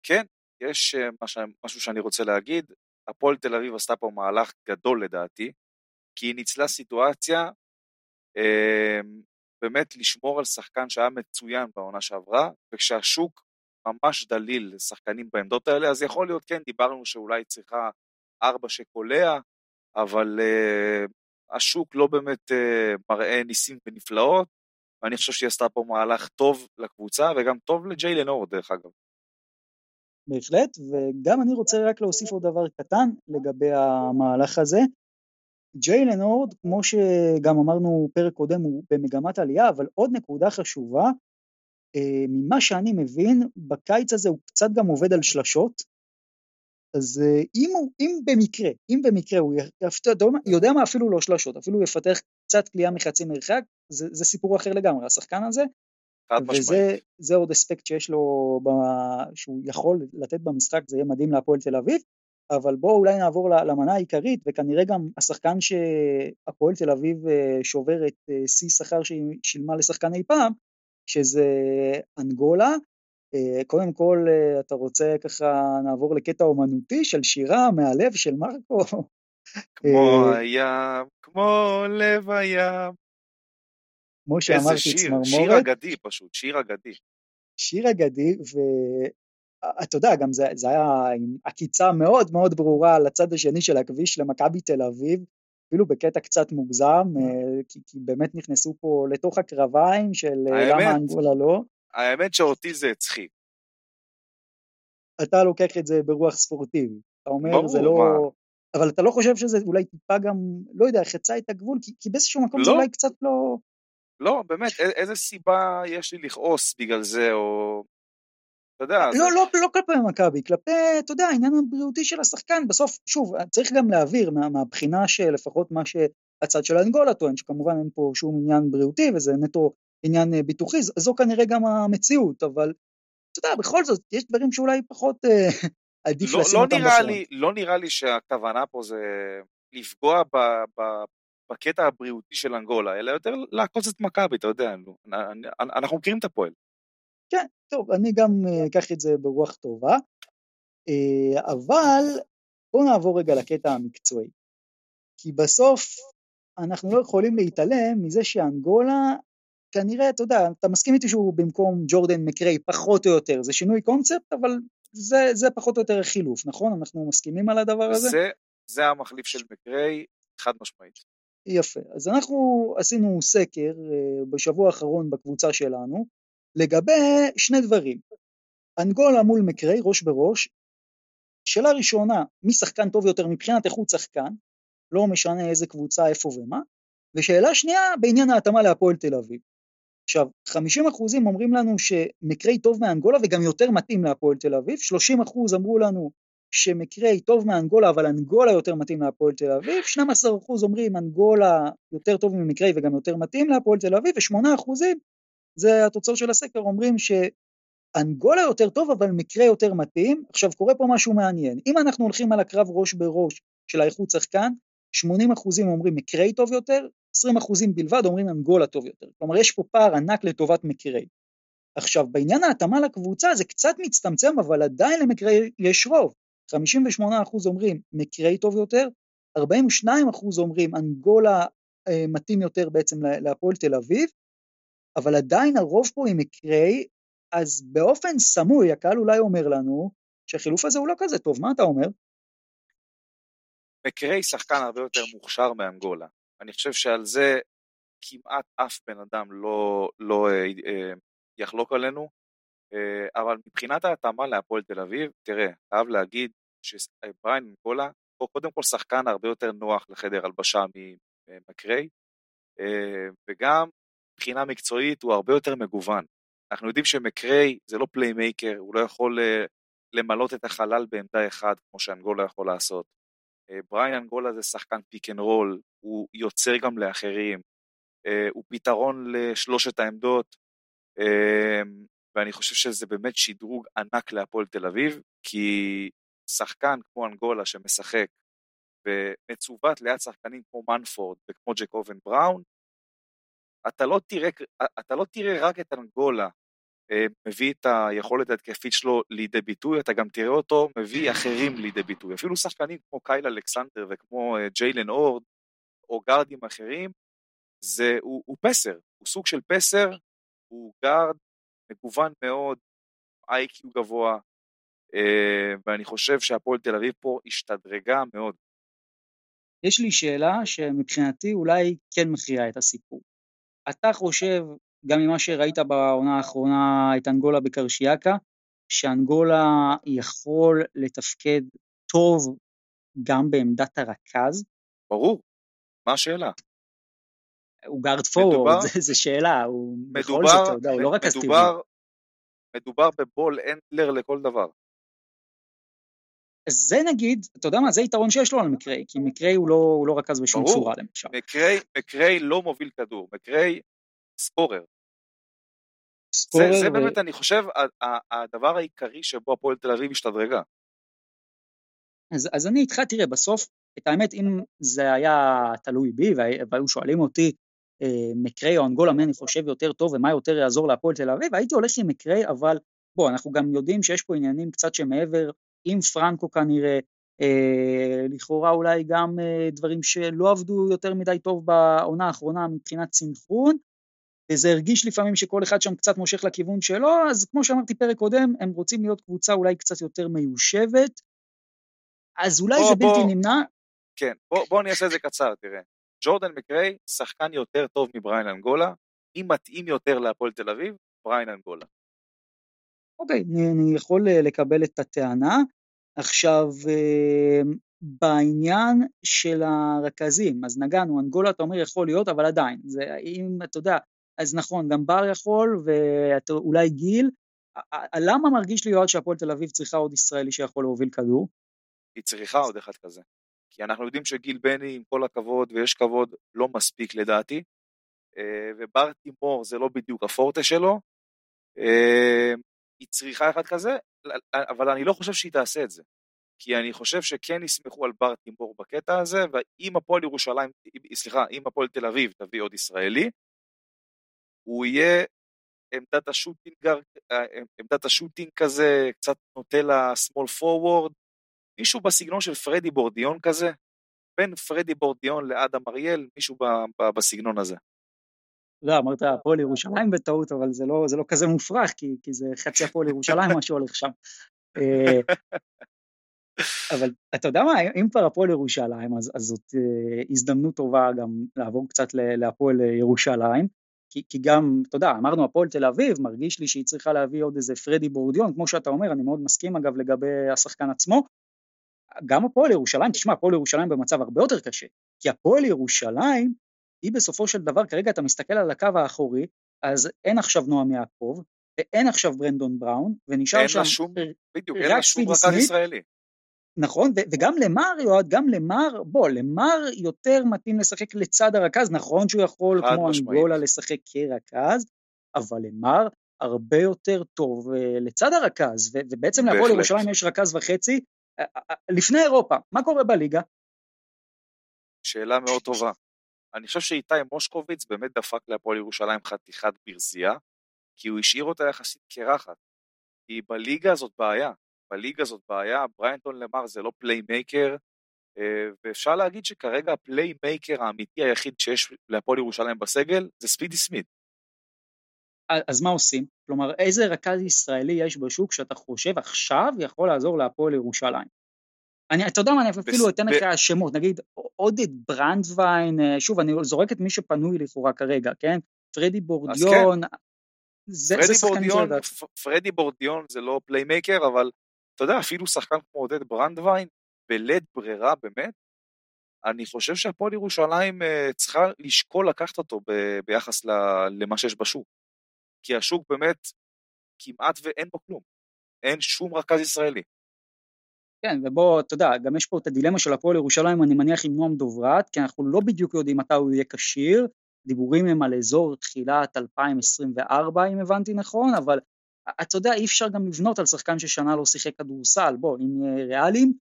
כן, יש אה, משהו שאני רוצה להגיד. הפועל תל אביב עשתה פה מהלך גדול לדעתי, כי היא ניצלה סיטואציה אה, באמת לשמור על שחקן שהיה מצוין בעונה שעברה, וכשהשוק ממש דליל לשחקנים בעמדות האלה, אז יכול להיות, כן, דיברנו שאולי צריכה ארבע שקולע, אבל השוק לא באמת uh, מראה ניסים ונפלאות, ואני חושב שהיא עשתה פה מהלך טוב לקבוצה וגם טוב לג'יילן אורד דרך אגב. בהחלט, וגם אני רוצה רק להוסיף עוד דבר קטן לגבי המהלך הזה. ג'יילן אורד, כמו שגם אמרנו פרק קודם, הוא במגמת עלייה, אבל עוד נקודה חשובה, אה, ממה שאני מבין, בקיץ הזה הוא קצת גם עובד על שלשות, אז אה, אם, הוא, אם במקרה, אם במקרה הוא יודע מה, אפילו לא שלושות, אפילו הוא יפתח קצת קליעה מחצי מרחק, זה, זה סיפור אחר לגמרי, השחקן הזה, וזה עוד אספקט שיש לו, ב, שהוא יכול לתת במשחק, זה יהיה מדהים להפועל תל אביב, אבל בואו אולי נעבור למנה העיקרית, וכנראה גם השחקן שהפועל תל אביב אה, שובר את אה, שיא שכר שהיא שילמה לשחקן אי פעם, שזה אנגולה. אה, קודם כל, אתה רוצה ככה, נעבור לקטע אומנותי של שירה מהלב של מרקו? כמו הים, כמו לב הים. כמו שאמרתי, צמרמורת. שיר אגדי פשוט, שיר אגדי. שיר אגדי, אתה יודע, גם זה, זה היה עם עקיצה מאוד מאוד ברורה לצד השני של הכביש למכבי תל אביב, אפילו בקטע קצת מוגזם, אה, כי, כי באמת נכנסו פה לתוך הקרביים של אה, האמת, למה אנגולה לא. האמת שאותי זה הצחיק. אתה לוקח את זה ברוח ספורטיבי. אתה אומר, ברור, זה לא... מה? אבל אתה לא חושב שזה אולי טיפה גם, לא יודע, חצה את הגבול? כי, כי באיזשהו מקום לא. זה אולי קצת לא... לא, באמת, איזה סיבה יש לי לכעוס בגלל זה, או אתה יודע... לא, לא, לא כלפי מכבי, כלפי, אתה יודע, העניין הבריאותי של השחקן, בסוף, שוב, צריך גם להעביר מה, מהבחינה שלפחות מה שהצד של אנגולה טוען, שכמובן אין פה שום עניין בריאותי וזה נטו עניין אה, ביטוחי, זו כנראה גם המציאות, אבל אתה יודע, בכל זאת, יש דברים שאולי פחות אה, עדיף לא, לשים לא אותם בפרונט. לא נראה לי שהכוונה פה זה לפגוע ב, ב, בקטע הבריאותי של אנגולה, אלא יותר לעקוץ את מכבי, אתה יודע, אנחנו מכירים את הפועל. כן, טוב, אני גם אה, אקח את זה ברוח טובה, אבל בואו נעבור רגע לקטע המקצועי. כי בסוף אנחנו לא יכולים להתעלם מזה שאנגולה, כנראה, אתה יודע, אתה מסכים איתי שהוא במקום ג'ורדן מקריי פחות או יותר, זה שינוי קונספט, אבל זה, זה פחות או יותר החילוף, נכון? אנחנו מסכימים על הדבר הזה? זה, זה המחליף של מקריי, חד משמעית. יפה, אז אנחנו עשינו סקר אה, בשבוע האחרון בקבוצה שלנו, לגבי שני דברים, אנגולה מול מקריי, ראש בראש, שאלה ראשונה, מי שחקן טוב יותר מבחינת איכות שחקן, לא משנה איזה קבוצה, איפה ומה, ושאלה שנייה, בעניין ההתאמה להפועל תל אביב. עכשיו, 50 אחוזים אומרים לנו שמקריי טוב מאנגולה וגם יותר מתאים להפועל תל אביב, 30 אחוז אמרו לנו שמקריי טוב מאנגולה אבל אנגולה יותר מתאים להפועל תל אביב, 12 אחוז אומרים אנגולה יותר טוב ממקריי וגם יותר מתאים להפועל תל אביב, ו-8 אחוזים זה התוצאות של הסקר, אומרים שאנגולה יותר טוב אבל מקרה יותר מתאים. עכשיו קורה פה משהו מעניין, אם אנחנו הולכים על הקרב ראש בראש של האיכות שחקן, 80 אחוזים אומרים מקרי טוב יותר, 20 אחוזים בלבד אומרים אנגולה טוב יותר. כלומר יש פה פער ענק לטובת מקרי. עכשיו בעניין ההתאמה לקבוצה זה קצת מצטמצם אבל עדיין למקרי יש רוב. 58 אחוז אומרים מקרי טוב יותר, 42 אחוז אומרים אנגולה אה, מתאים יותר בעצם להפועל תל אביב, אבל עדיין הרוב פה היא מקרי, אז באופן סמוי הקהל אולי אומר לנו שהחילוף הזה הוא לא כזה טוב, מה אתה אומר? מקרי שחקן הרבה יותר מוכשר מאנגולה. אני חושב שעל זה כמעט אף בן אדם לא, לא אה, אה, יחלוק עלינו, אה, אבל מבחינת ההתאמה להפועל תל אביב, תראה, חייב להגיד שבריין אנגולה הוא קודם כל שחקן הרבה יותר נוח לחדר הלבשה ממקרי, אה, וגם מבחינה מקצועית הוא הרבה יותר מגוון. אנחנו יודעים שמקרי זה לא playmaker, הוא לא יכול אה, למלות את החלל בעמדה אחת כמו שאנגולה יכול לעשות. אה, בריין אנגולה זה שחקן pick and roll, הוא יוצר גם לאחרים, אה, הוא פתרון לשלושת העמדות, ואני חושב שזה באמת שדרוג ענק להפועל תל אביב, כי שחקן כמו אנגולה שמשחק ומצוות ליד שחקנים כמו מנפורד וכמו ג'קובן בראון, אתה לא תראה, אתה לא תראה רק את אנגולה אה, מביא את היכולת ההתקפית שלו לידי ביטוי, אתה גם תראה אותו מביא אחרים לידי ביטוי. אפילו שחקנים כמו קייל אלכסנדר וכמו אה, ג'יילן אורד, או גארדים אחרים, זה, הוא, הוא פסר, הוא סוג של פסר, הוא גארד מגוון מאוד, איי-קיו גבוה, אה, ואני חושב שהפועל תל אביב פה השתדרגה מאוד. יש לי שאלה שמבחינתי אולי כן מכריעה את הסיפור. אתה חושב, גם ממה שראית בעונה האחרונה את אנגולה בקרשיאקה, שאנגולה יכול לתפקד טוב גם בעמדת הרכז? ברור, מה השאלה? הוא גארד פורוורד, זו שאלה, הוא מדובר, בכל זאת, אתה יודע, הוא לא רק מדובר, מדובר בבול אנדלר לכל דבר. זה נגיד, אתה יודע מה, זה יתרון שיש לו על מקריי, כי מקריי הוא לא, הוא לא רכז בשום ברור. צורה למשל. מקריי, מקריי לא מוביל כדור, מקריי סקורר. סקורר זה, זה ו- באמת, אני חושב, הדבר העיקרי שבו הפועל תל אביב השתדרגה. אז, אז אני איתך, תראה, בסוף, את האמת, אם זה היה תלוי בי והי- והיו שואלים אותי, אה, מקריי או אנגולה, מי אני חושב יותר טוב ומה יותר יעזור להפועל תל אביב, הייתי הולך עם מקריי, אבל בוא, אנחנו גם יודעים שיש פה עניינים קצת שמעבר, עם פרנקו כנראה, אה, לכאורה אולי גם אה, דברים שלא עבדו יותר מדי טוב בעונה האחרונה מבחינת סנכרון, וזה הרגיש לפעמים שכל אחד שם קצת מושך לכיוון שלו, אז כמו שאמרתי פרק קודם, הם רוצים להיות קבוצה אולי קצת יותר מיושבת, אז אולי בוא, זה בלתי בוא. נמנע, כן, בוא, בוא אני אעשה את זה קצר, תראה. ג'ורדן מקריי, שחקן יותר טוב מבריין אנגולה, אם מתאים יותר להפועל תל אביב, בריין אנגולה. אוקיי, אני, אני יכול אה, לקבל את הטענה. עכשיו, אה, בעניין של הרכזים, אז נגענו, אנגולה אתה אומר יכול להיות, אבל עדיין, זה אם אתה יודע, אז נכון, גם בר יכול, ואולי גיל, למה מרגיש לי יועד שהפועל תל אביב צריכה עוד ישראלי שיכול להוביל כדור? היא צריכה עוד אחד כזה. כי אנחנו יודעים שגיל בני, עם כל הכבוד, ויש כבוד, לא מספיק לדעתי, אה, ובר תימור זה לא בדיוק הפורטה שלו, אה, היא צריכה אחד כזה, אבל אני לא חושב שהיא תעשה את זה. כי אני חושב שכן יסמכו על בר תימור בקטע הזה, ואם הפועל ירושלים, סליחה, אם הפועל תל אביב תביא עוד ישראלי, הוא יהיה עמדת השוטינג, עמדת השוטינג כזה, קצת נוטה לשמאל פורוורד, מישהו בסגנון של פרדי בורדיון כזה, בין פרדי בורדיון לאדם אריאל, מישהו ב- ב- בסגנון הזה. לא, אמרת הפועל ירושלים בטעות, אבל זה לא, זה לא כזה מופרך, כי, כי זה חצי הפועל ירושלים מה שהולך שם. אה, אבל אתה יודע מה, אם כבר הפועל ירושלים, אז, אז זאת אה, הזדמנות טובה גם לעבור קצת להפועל ירושלים, כי, כי גם, אתה יודע, אמרנו הפועל תל אביב, מרגיש לי שהיא צריכה להביא עוד איזה פרדי בורדיון, כמו שאתה אומר, אני מאוד מסכים אגב לגבי השחקן עצמו. גם הפועל ירושלים, תשמע, הפועל ירושלים במצב הרבה יותר קשה, כי הפועל ירושלים, היא בסופו של דבר, כרגע אתה מסתכל על הקו האחורי, אז אין עכשיו נועם יעקב, ואין עכשיו ברנדון בראון, ונשאר אין שם לה שום, בדיוק, אין לה שום סמית. ישראלי. נכון, ו- וגם למר, יועד, גם למר, בוא, למר יותר מתאים לשחק לצד הרכז, נכון שהוא יכול כמו. אנגולה לשחק כרכז, אבל למר הרבה יותר טוב אה, לצד הרכז, ו- ובעצם להפועל. ירושלים יש רכז וחצי לפני אירופה, מה קורה בליגה? שאלה מאוד טובה. אני חושב שאיתי מושקוביץ באמת דפק להפועל ירושלים חתיכת ברזייה, כי הוא השאיר אותה יחסית קרחת. כי בליגה זאת בעיה. בליגה זאת בעיה, בריינטון למר זה לא playmaker, אה, ואפשר להגיד שכרגע ה playmaker האמיתי היחיד שיש להפועל ירושלים בסגל זה ספידי סמית. אז מה עושים? כלומר, איזה רכז ישראלי יש בשוק שאתה חושב עכשיו יכול לעזור להפועל ירושלים? אני, אתה יודע מה, אני אפילו אתן לך שמות, נגיד עודד ברנדווין, אה, שוב, אני זורק את מי שפנוי לכאורה כרגע, כן? פרדי בורדיון, זה, זה פרדי בורדיון, פרדי זה לא playmaker, אבל אתה יודע, אפילו שחקן כמו עודד ברנדווין, בלית ברירה באמת, אני חושב שהפועל ירושלים אה, צריכה לשקול לקחת אותו ב- ביחס ל- למה שיש בשוק. כי השוק באמת כמעט ואין בו כלום. אין שום רכז ישראלי. כן, ובוא, אתה יודע, גם יש פה את הדילמה של הפועל ירושלים, אני מניח עם נועם דוברת, כי אנחנו לא בדיוק יודעים מתי הוא יהיה כשיר, דיבורים הם על אזור תחילת 2024, אם הבנתי נכון, אבל אתה יודע, אי אפשר גם לבנות על שחקן ששנה לא שיחק כדורסל, בוא, אם נהיה ריאליים,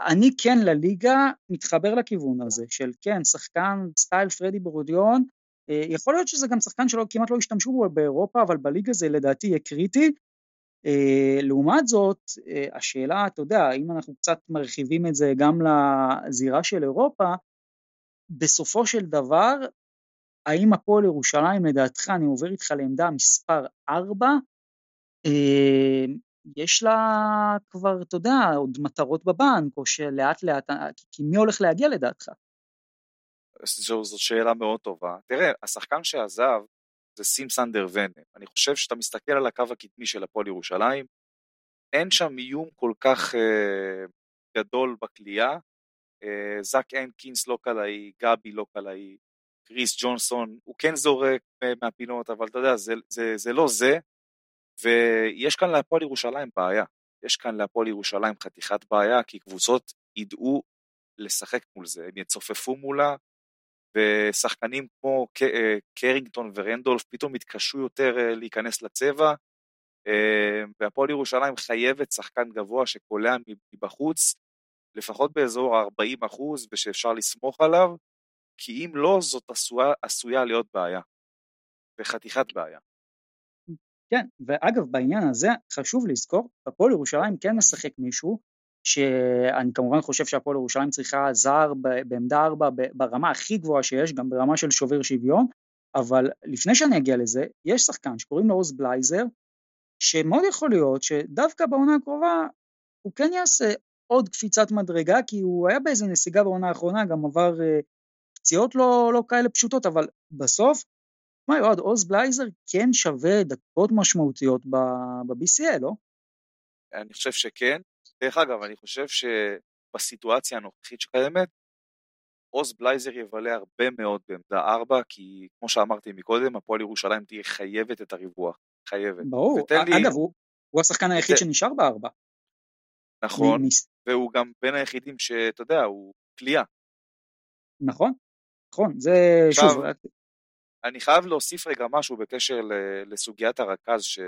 אני כן לליגה מתחבר לכיוון הזה, של כן, שחקן סטייל פרדי ברודיון, יכול להיות שזה גם שחקן שלא, כמעט לא השתמשו בו באירופה, אבל בליגה זה לדעתי יהיה קריטי. אה, לעומת זאת, אה, השאלה, אתה יודע, אם אנחנו קצת מרחיבים את זה גם לזירה של אירופה, בסופו של דבר, האם הפועל ירושלים, לדעתך, אני עובר איתך לעמדה מספר 4, אה, יש לה כבר, אתה יודע, עוד מטרות בבנק, או שלאט לאט, כי מי הולך להגיע לדעתך? זו, זאת שאלה מאוד טובה. תראה, השחקן שעזב זה סים סנדר ונה. אני חושב שאתה מסתכל על הקו הקדמי של הפועל ירושלים, אין שם איום כל כך אה, גדול בכלייה. אה, זאק הנקינס לא קלעי, גבי לא קלעי, קריס ג'ונסון, הוא כן זורק מהפינות, אבל אתה יודע, זה, זה, זה לא זה, ויש כאן להפועל ירושלים בעיה. יש כאן להפועל ירושלים חתיכת בעיה, כי קבוצות ידעו לשחק מול זה, הם יצופפו מולה, ושחקנים כמו אה, קרינגטון ורנדולף פתאום יתקשו יותר אה, להיכנס לצבע, אה, והפועל ירושלים חייבת שחקן גבוה שקולע מבחוץ, לפחות באזור ה-40 אחוז, ושאפשר לסמוך עליו, כי אם לא, זאת עשויה, עשויה להיות בעיה, וחתיכת בעיה. כן, ואגב בעניין הזה חשוב לזכור, הפועל ירושלים כן משחק מישהו שאני כמובן חושב שהפועל ירושלים צריכה זר בעמדה 4 ברמה הכי גבוהה שיש, גם ברמה של שובר שוויון, אבל לפני שאני אגיע לזה, יש שחקן שקוראים לו עוז בלייזר, שמאוד יכול להיות שדווקא בעונה הקרובה הוא כן יעשה עוד קפיצת מדרגה, כי הוא היה באיזה נסיגה בעונה האחרונה, גם עבר uh, פציעות לא, לא כאלה פשוטות, אבל בסוף, מה יועד, עוז בלייזר כן שווה דקות משמעותיות ב-BCL, לא? אני חושב שכן. דרך אגב, אני חושב שבסיטואציה הנוכחית שקיימת, עוז בלייזר יבלה הרבה מאוד בעמדה 4, כי כמו שאמרתי מקודם, הפועל ירושלים תהיה חייבת את הריווח. חייבת. ברור, לי... אגב, הוא, הוא השחקן היחיד ת... שנשאר בארבע. נכון, מ... והוא גם בין היחידים שאתה יודע, הוא כליאה. נכון, נכון, זה עכשיו, שוב... אני חייב להוסיף רגע משהו בקשר לסוגיית הרכז ש...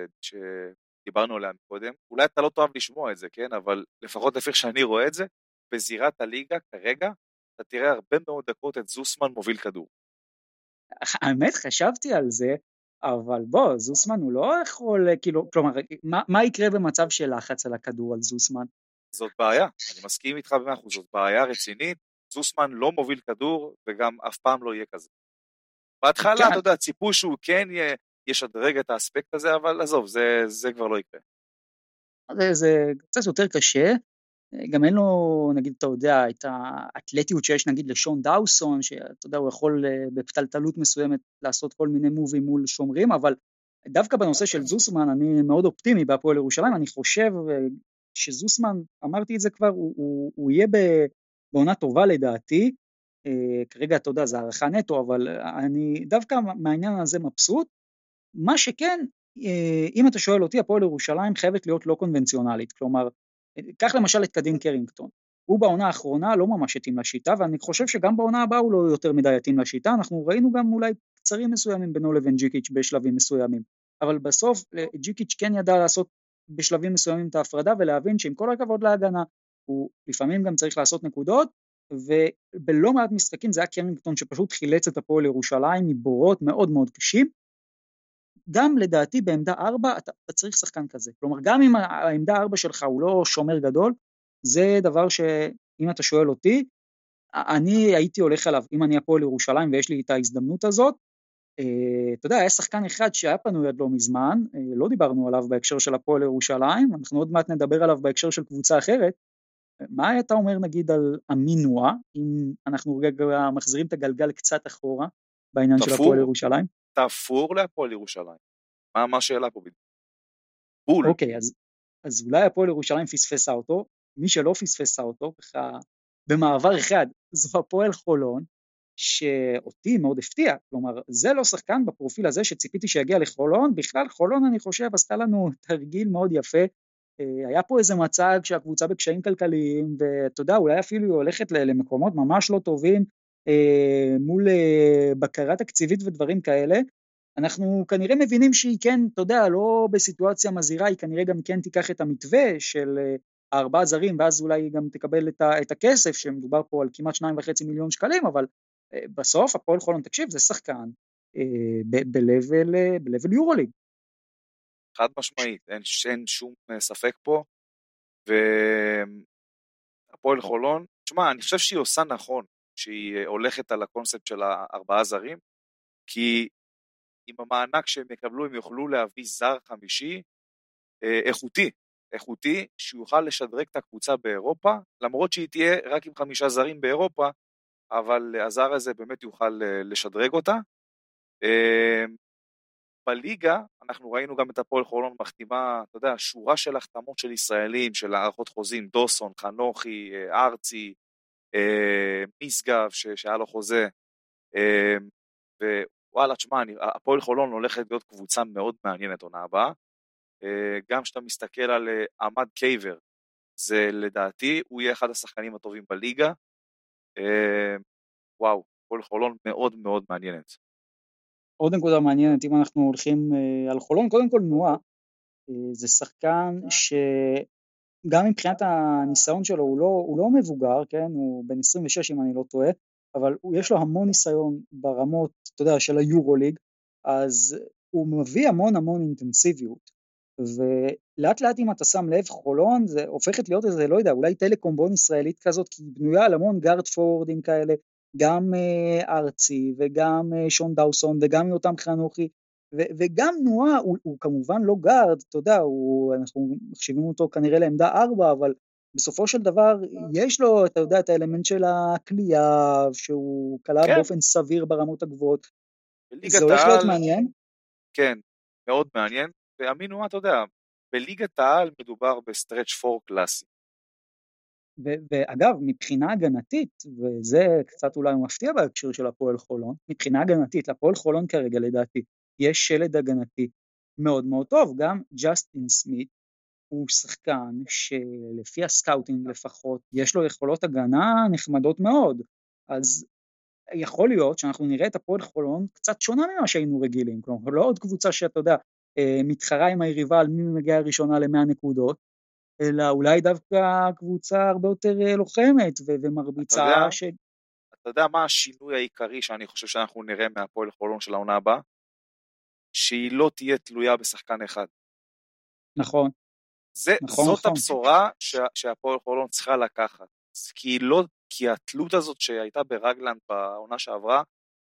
שדיברנו עליה קודם. אולי אתה לא תאהב לשמוע את זה, כן? אבל לפחות לפי איך שאני רואה את זה, בזירת הליגה כרגע, אתה תראה הרבה מאוד דקות את זוסמן מוביל כדור. האמת, חשבתי על זה, אבל בוא, זוסמן הוא לא יכול, כאילו, כלומר, מה, מה יקרה במצב של לחץ על הכדור על זוסמן? זאת בעיה, אני מסכים איתך במאה אחוז, זאת בעיה רצינית, זוסמן לא מוביל כדור וגם אף פעם לא יהיה כזה. בהתחלה, כן. אתה יודע, ציפו שהוא כן ישדרג את האספקט הזה, אבל עזוב, זה, זה כבר לא יקרה. זה, זה קצת יותר קשה, גם אין לו, נגיד, אתה יודע, את האתלטיות שיש נגיד לשון דאוסון, שאתה יודע, הוא יכול אה, בפתלתלות מסוימת לעשות כל מיני מובים מול שומרים, אבל דווקא בנושא של זוסמן אני מאוד אופטימי בהפועל ירושלים, אני חושב אה, שזוסמן, אמרתי את זה כבר, הוא, הוא, הוא יהיה בעונה טובה לדעתי, אה, כרגע אתה יודע, זה הערכה נטו, אבל אני דווקא מהעניין הזה מבסוט. מה שכן, אם אתה שואל אותי, הפועל ירושלים חייבת להיות לא קונבנציונלית, כלומר, קח למשל את קדין קרינגטון, הוא בעונה האחרונה לא ממש התאים לשיטה, ואני חושב שגם בעונה הבאה הוא לא יותר מדי יתאים לשיטה, אנחנו ראינו גם אולי קצרים מסוימים בינו לבין ג'יקיץ' בשלבים מסוימים, אבל בסוף אה, ג'יקיץ' כן ידע לעשות בשלבים מסוימים את ההפרדה ולהבין שעם כל הכבוד להגנה, הוא לפעמים גם צריך לעשות נקודות, ובלא מעט משחקים זה היה קרינגטון שפשוט חילץ את הפועל ירושלים מבורות מאוד מאוד קשים, גם לדעתי בעמדה 4 אתה, אתה צריך שחקן כזה, כלומר גם אם העמדה 4 שלך הוא לא שומר גדול, זה דבר שאם אתה שואל אותי, אני הייתי הולך עליו, אם אני הפועל ירושלים ויש לי את ההזדמנות הזאת, אה, אתה יודע, היה שחקן אחד שהיה פנוי עד לא מזמן, אה, לא דיברנו עליו בהקשר של הפועל ירושלים, אנחנו עוד מעט נדבר עליו בהקשר של קבוצה אחרת, מה אתה אומר נגיד על המינוע, אם אנחנו רגע מחזירים את הגלגל קצת אחורה בעניין תפור, של הפועל ירושלים? תפור להפועל ירושלים. מה, מה השאלה פה בדיוק? בול. אוקיי, אז, אז אולי הפועל ירושלים פספסה אותו, מי שלא פספסה אותו, ככה במעבר אחד, זו הפועל חולון, שאותי מאוד הפתיע, כלומר זה לא שחקן בפרופיל הזה שציפיתי שיגיע לחולון, בכלל חולון אני חושב עשתה לנו תרגיל מאוד יפה, אה, היה פה איזה מצג שהקבוצה בקשיים כלכליים, ואתה יודע, אולי אפילו היא הולכת למקומות ממש לא טובים מול אה, בקרה תקציבית ודברים כאלה, אנחנו כנראה מבינים שהיא כן, אתה יודע, לא בסיטואציה מזהירה, היא כנראה גם כן תיקח את המתווה של הארבעה זרים, ואז אולי היא גם תקבל את, ה, את הכסף, שמדובר פה על כמעט שניים וחצי מיליון שקלים, אבל בסוף הפועל חולון, תקשיב, זה שחקן ב-level יורוליג. חד משמעית, אין, אין שום ספק פה. והפועל חולון, תשמע, אני חושב שהיא עושה נכון, שהיא הולכת על הקונספט של הארבעה זרים, כי עם המענק שהם יקבלו הם יוכלו להביא זר חמישי אה, איכותי, איכותי, שיוכל לשדרג את הקבוצה באירופה, למרות שהיא תהיה רק עם חמישה זרים באירופה, אבל הזר הזה באמת יוכל אה, לשדרג אותה. אה, בליגה, אנחנו ראינו גם את הפועל חולון מחתימה, אתה יודע, שורה של החתמות של ישראלים, של הארכות חוזים, דוסון, חנוכי, ארצי, אה, משגב שהיה לו חוזה, אה, ווואלה, תשמע, הפועל חולון הולכת להיות קבוצה מאוד מעניינת עונה הבאה. גם כשאתה מסתכל על עמד קייבר, זה לדעתי, הוא יהיה אחד השחקנים הטובים בליגה. וואו, כל חולון מאוד מאוד מעניינת. עוד נקודה מעניינת, אם אנחנו הולכים על חולון, קודם כל נועה, זה שחקן שגם מבחינת הניסיון שלו הוא לא, הוא לא מבוגר, כן, הוא בן 26 אם אני לא טועה, אבל יש לו המון ניסיון ברמות, אתה יודע, של היורוליג, אז הוא מביא המון המון אינטנסיביות, ולאט לאט אם אתה שם לב, חולון זה הופכת להיות איזה, לא יודע, אולי טלקומבון ישראלית כזאת, כי היא בנויה על המון guard פורוורדים כאלה, גם אה, ארצי וגם אה, שון דאוסון וגם יותם חנוכי, ו- וגם נועה הוא, הוא כמובן לא גארד, אתה יודע, הוא, אנחנו מחשיבים אותו כנראה לעמדה ארבע, אבל בסופו של דבר יש לו, אתה יודע, את האלמנט של הקליעה, שהוא קלע כן. באופן סביר ברמות הגבוהות. זה הולך להיות מעניין? כן, מאוד מעניין, ואמינו, אתה יודע, בליגת העל מדובר ב stretch four קלאסי. ואגב, מבחינה הגנתית, וזה קצת אולי מפתיע בהקשר של הפועל חולון, מבחינה הגנתית, להפועל חולון כרגע לדעתי, יש שלד הגנתי מאוד מאוד טוב, גם ג'סטין סמית הוא שחקן שלפי ה scouting לפחות, יש לו יכולות הגנה נחמדות מאוד, אז יכול להיות שאנחנו נראה את הפועל חולון קצת שונה ממה שהיינו רגילים, כלומר לא עוד קבוצה שאתה יודע, אה, מתחרה עם היריבה על מי מגיע ראשונה למאה נקודות, אלא אולי דווקא קבוצה הרבה יותר אה, לוחמת ומרביצה. אתה יודע, ש... אתה יודע מה השינוי העיקרי שאני חושב שאנחנו נראה מהפועל חולון של העונה הבאה? שהיא לא תהיה תלויה בשחקן אחד. נכון. זה, נכון זאת נכון. הבשורה שה, שהפועל חולון צריכה לקחת. כי, לא, כי התלות הזאת שהייתה ברגלנד בעונה שעברה,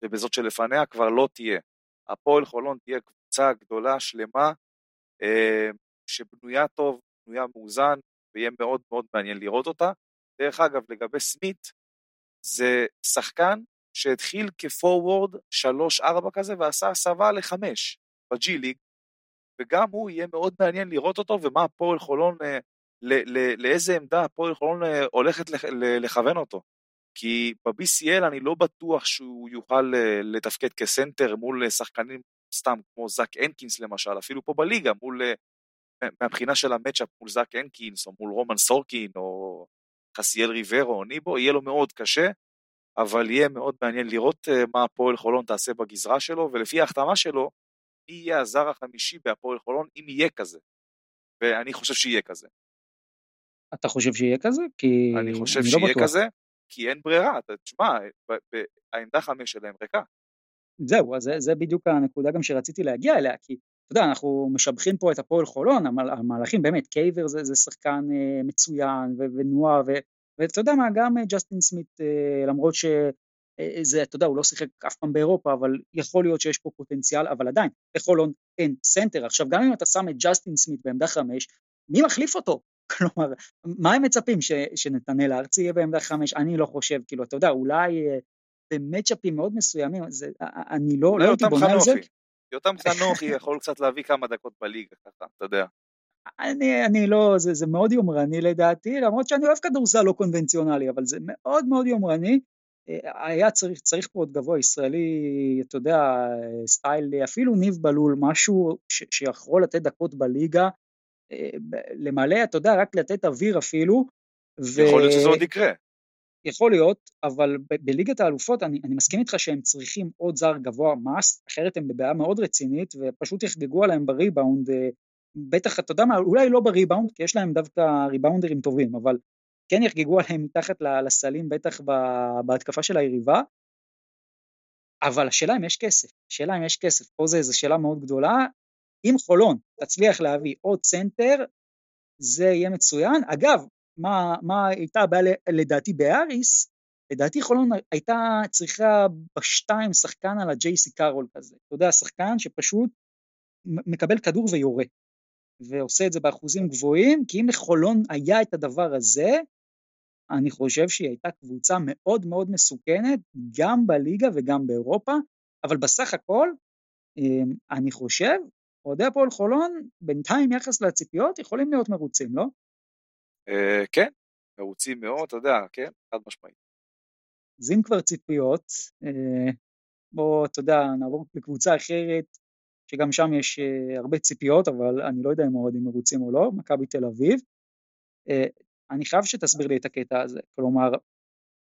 ובזאת שלפניה כבר לא תהיה. הפועל חולון תהיה קבוצה גדולה, שלמה, אה, שבנויה טוב, בנויה מאוזן, ויהיה מאוד מאוד מעניין לראות אותה. דרך אגב, לגבי סמית, זה שחקן שהתחיל כפורוורד 3-4 כזה ועשה הסבה ל-5 בג'י ליג, וגם הוא יהיה מאוד מעניין לראות אותו ומה הפועל חולון, אה, לאיזה עמדה הפועל חולון אה, הולכת לכוון אותו. כי ב-BCL אני לא בטוח שהוא יוכל אה, לתפקד כסנטר מול שחקנים סתם כמו זאק הנקינס למשל, אפילו פה בליגה, מול, מהבחינה של המצ'אפ מול זאק הנקינס או מול רומן סורקין או חסיאל ריברו או ניבו, יהיה לו מאוד קשה, אבל יהיה מאוד מעניין לראות אה, מה הפועל חולון תעשה בגזרה שלו, ולפי ההחתמה שלו, מי יהיה הזר החמישי בהפועל חולון, אם יהיה כזה. ואני חושב שיהיה כזה. אתה חושב שיהיה כזה? כי אני חושב אני לא שיהיה לא כזה, כי אין ברירה. תשמע, העמדה חמש שלהם ריקה. זהו, אז זה, זה בדיוק הנקודה גם שרציתי להגיע אליה, כי אתה יודע, אנחנו משבחים פה את הפועל חולון, המהלכים באמת, קייבר זה, זה שחקן אה, מצוין, ונועה, ואתה יודע מה, גם אה, ג'סטין סמית, אה, למרות שזה, אה, אתה יודע, הוא לא שיחק אף פעם באירופה, אבל יכול להיות שיש פה פוטנציאל, אבל עדיין, בחולון אין סנטר. עכשיו, גם אם אתה שם את ג'סטין סמית בעמדה חמש, מי מחליף אותו? כלומר, מה הם מצפים, ש, שנתנאל ארצי יהיה בעמדה חמש? אני לא חושב, כאילו, אתה יודע, אולי במצ'אפים מאוד מסוימים, זה, אני לא, לא הייתי בונה על זה. יותם חנוכי יכול קצת להביא כמה דקות בליגה ככה, אתה יודע. אני, אני לא, זה, זה מאוד יומרני לדעתי, למרות שאני אוהב כדורסל לא קונבנציונלי, אבל זה מאוד מאוד יומרני. אה, היה צריך, צריך פה עוד גבוה ישראלי, אתה יודע, סטייל, אפילו ניב בלול, משהו ש, שיכול לתת דקות בליגה, אה, למלא, אתה יודע, רק לתת אוויר אפילו. ו... יכול להיות שזה עוד יקרה. יכול להיות, אבל ב- בליגת האלופות אני, אני מסכים איתך שהם צריכים עוד זר גבוה must, אחרת הם בבעיה מאוד רצינית ופשוט יחגגו עליהם בריבאונד בטח, אתה יודע מה, אולי לא בריבאונד, כי יש להם דווקא ריבאונדרים טובים, אבל כן יחגגו עליהם מתחת לסלים, בטח בהתקפה של היריבה. אבל השאלה אם יש כסף, השאלה אם יש כסף, פה זו שאלה מאוד גדולה. אם חולון תצליח להביא עוד צנטר, זה יהיה מצוין. אגב, מה, מה הייתה הבעיה לדעתי באריס? לדעתי חולון הייתה צריכה בשתיים שחקן על הג'ייסי קארול כזה. אתה יודע, שחקן שפשוט מקבל כדור ויורה. ועושה את זה באחוזים גבוהים, כי אם לחולון היה את הדבר הזה, אני חושב שהיא הייתה קבוצה מאוד מאוד מסוכנת, גם בליגה וגם באירופה, אבל בסך הכל, אמ, אני חושב, אוהדי הפועל חולון, בינתיים יחס לציפיות, יכולים להיות מרוצים, לא? אה, כן, מרוצים מאוד, אתה יודע, כן, חד משמעית. אז אם כבר ציפיות, אה, בואו, אתה יודע, נעבור לקבוצה אחרת, שגם שם יש uh, הרבה ציפיות, אבל אני לא יודע אם האוהדים מרוצים או לא, מכבי תל אביב. Uh, אני חייב שתסביר לי את הקטע הזה, כלומר,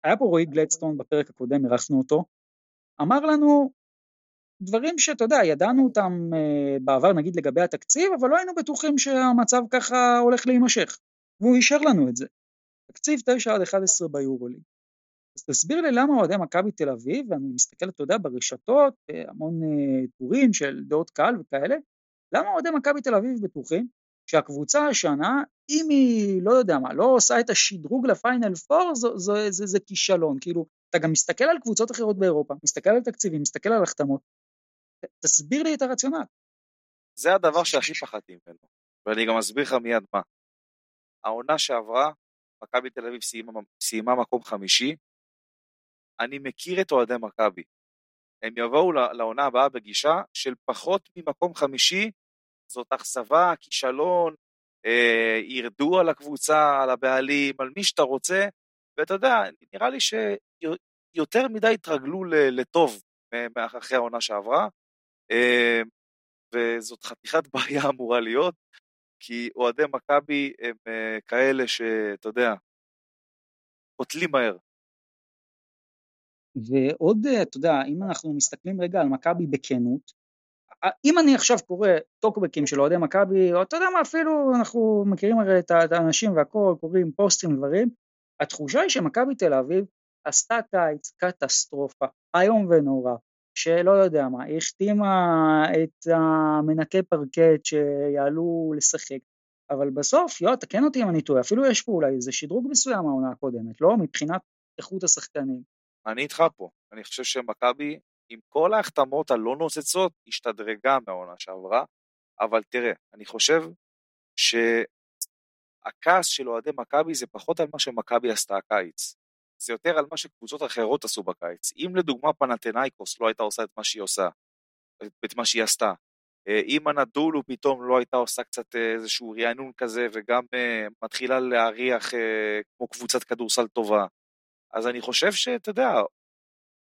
היה פה רועי גלדסטון בפרק הקודם, אירחנו אותו, אמר לנו דברים שאתה יודע, ידענו אותם uh, בעבר נגיד לגבי התקציב, אבל לא היינו בטוחים שהמצב ככה הולך להימשך, והוא אישר לנו את זה. תקציב 9 עד 11 ביורוליג. אז תסביר לי למה אוהדי מכבי תל אביב, ואני מסתכל, אתה יודע, ברשתות, אה, המון uh, טורים של דעות קהל וכאלה, למה אוהדי מכבי תל אביב בטוחים שהקבוצה השנה, אם היא, לא יודע מה, לא עושה את השדרוג לפיינל פור, זה, זה, זה, זה כישלון. כאילו, אתה גם מסתכל על קבוצות אחרות באירופה, מסתכל על תקציבים, מסתכל על החתמות, תסביר לי את הרציונל. זה הדבר שהכי פחדתי ממנו, ואני גם אסביר לך מיד מה. העונה שעברה, מכבי תל אביב סיימה, סיימה מקום חמישי, אני מכיר את אוהדי מכבי. הם יבואו לעונה הבאה בגישה של פחות ממקום חמישי, זאת אכזבה, כישלון, אה, ירדו על הקבוצה, על הבעלים, על מי שאתה רוצה, ואתה יודע, נראה לי שיותר מדי התרגלו לטוב אחרי העונה שעברה, אה, וזאת חתיכת בעיה אמורה להיות, כי אוהדי מכבי הם אה, כאלה שאתה יודע, קוטלים מהר. ועוד, אה, אתה יודע, אם אנחנו מסתכלים רגע על מכבי בכנות, אם אני עכשיו קורא טוקבקים של אוהדי מכבי, או אתה יודע מה, אפילו אנחנו מכירים הרי את האנשים והכל, קוראים פוסטים ודברים, התחושה היא שמכבי תל אביב עשתה קיץ קטסטרופה, איום ונורא, שלא יודע מה, היא החתימה את המנקי פרקט שיעלו לשחק, אבל בסוף, יואב, תקן אותי אם אני טועה, אפילו יש פה אולי איזה שדרוג מסוים מהעונה הקודמת, לא? מבחינת איכות השחקנים. אני איתך פה, אני חושב שמכבי, עם כל ההחתמות הלא נוצצות, השתדרגה מהעונה שעברה, אבל תראה, אני חושב שהכעס של אוהדי מכבי זה פחות על מה שמכבי עשתה הקיץ. זה יותר על מה שקבוצות אחרות עשו בקיץ. אם לדוגמה פנתנאיקוס לא הייתה עושה את מה שהיא עושה, את מה שהיא עשתה, אה, אם הנדולו פתאום לא הייתה עושה קצת אה, איזשהו רענון כזה וגם uh, מתחילה להריח כמו קבוצת כדורסל טובה, אז אני חושב שאתה יודע,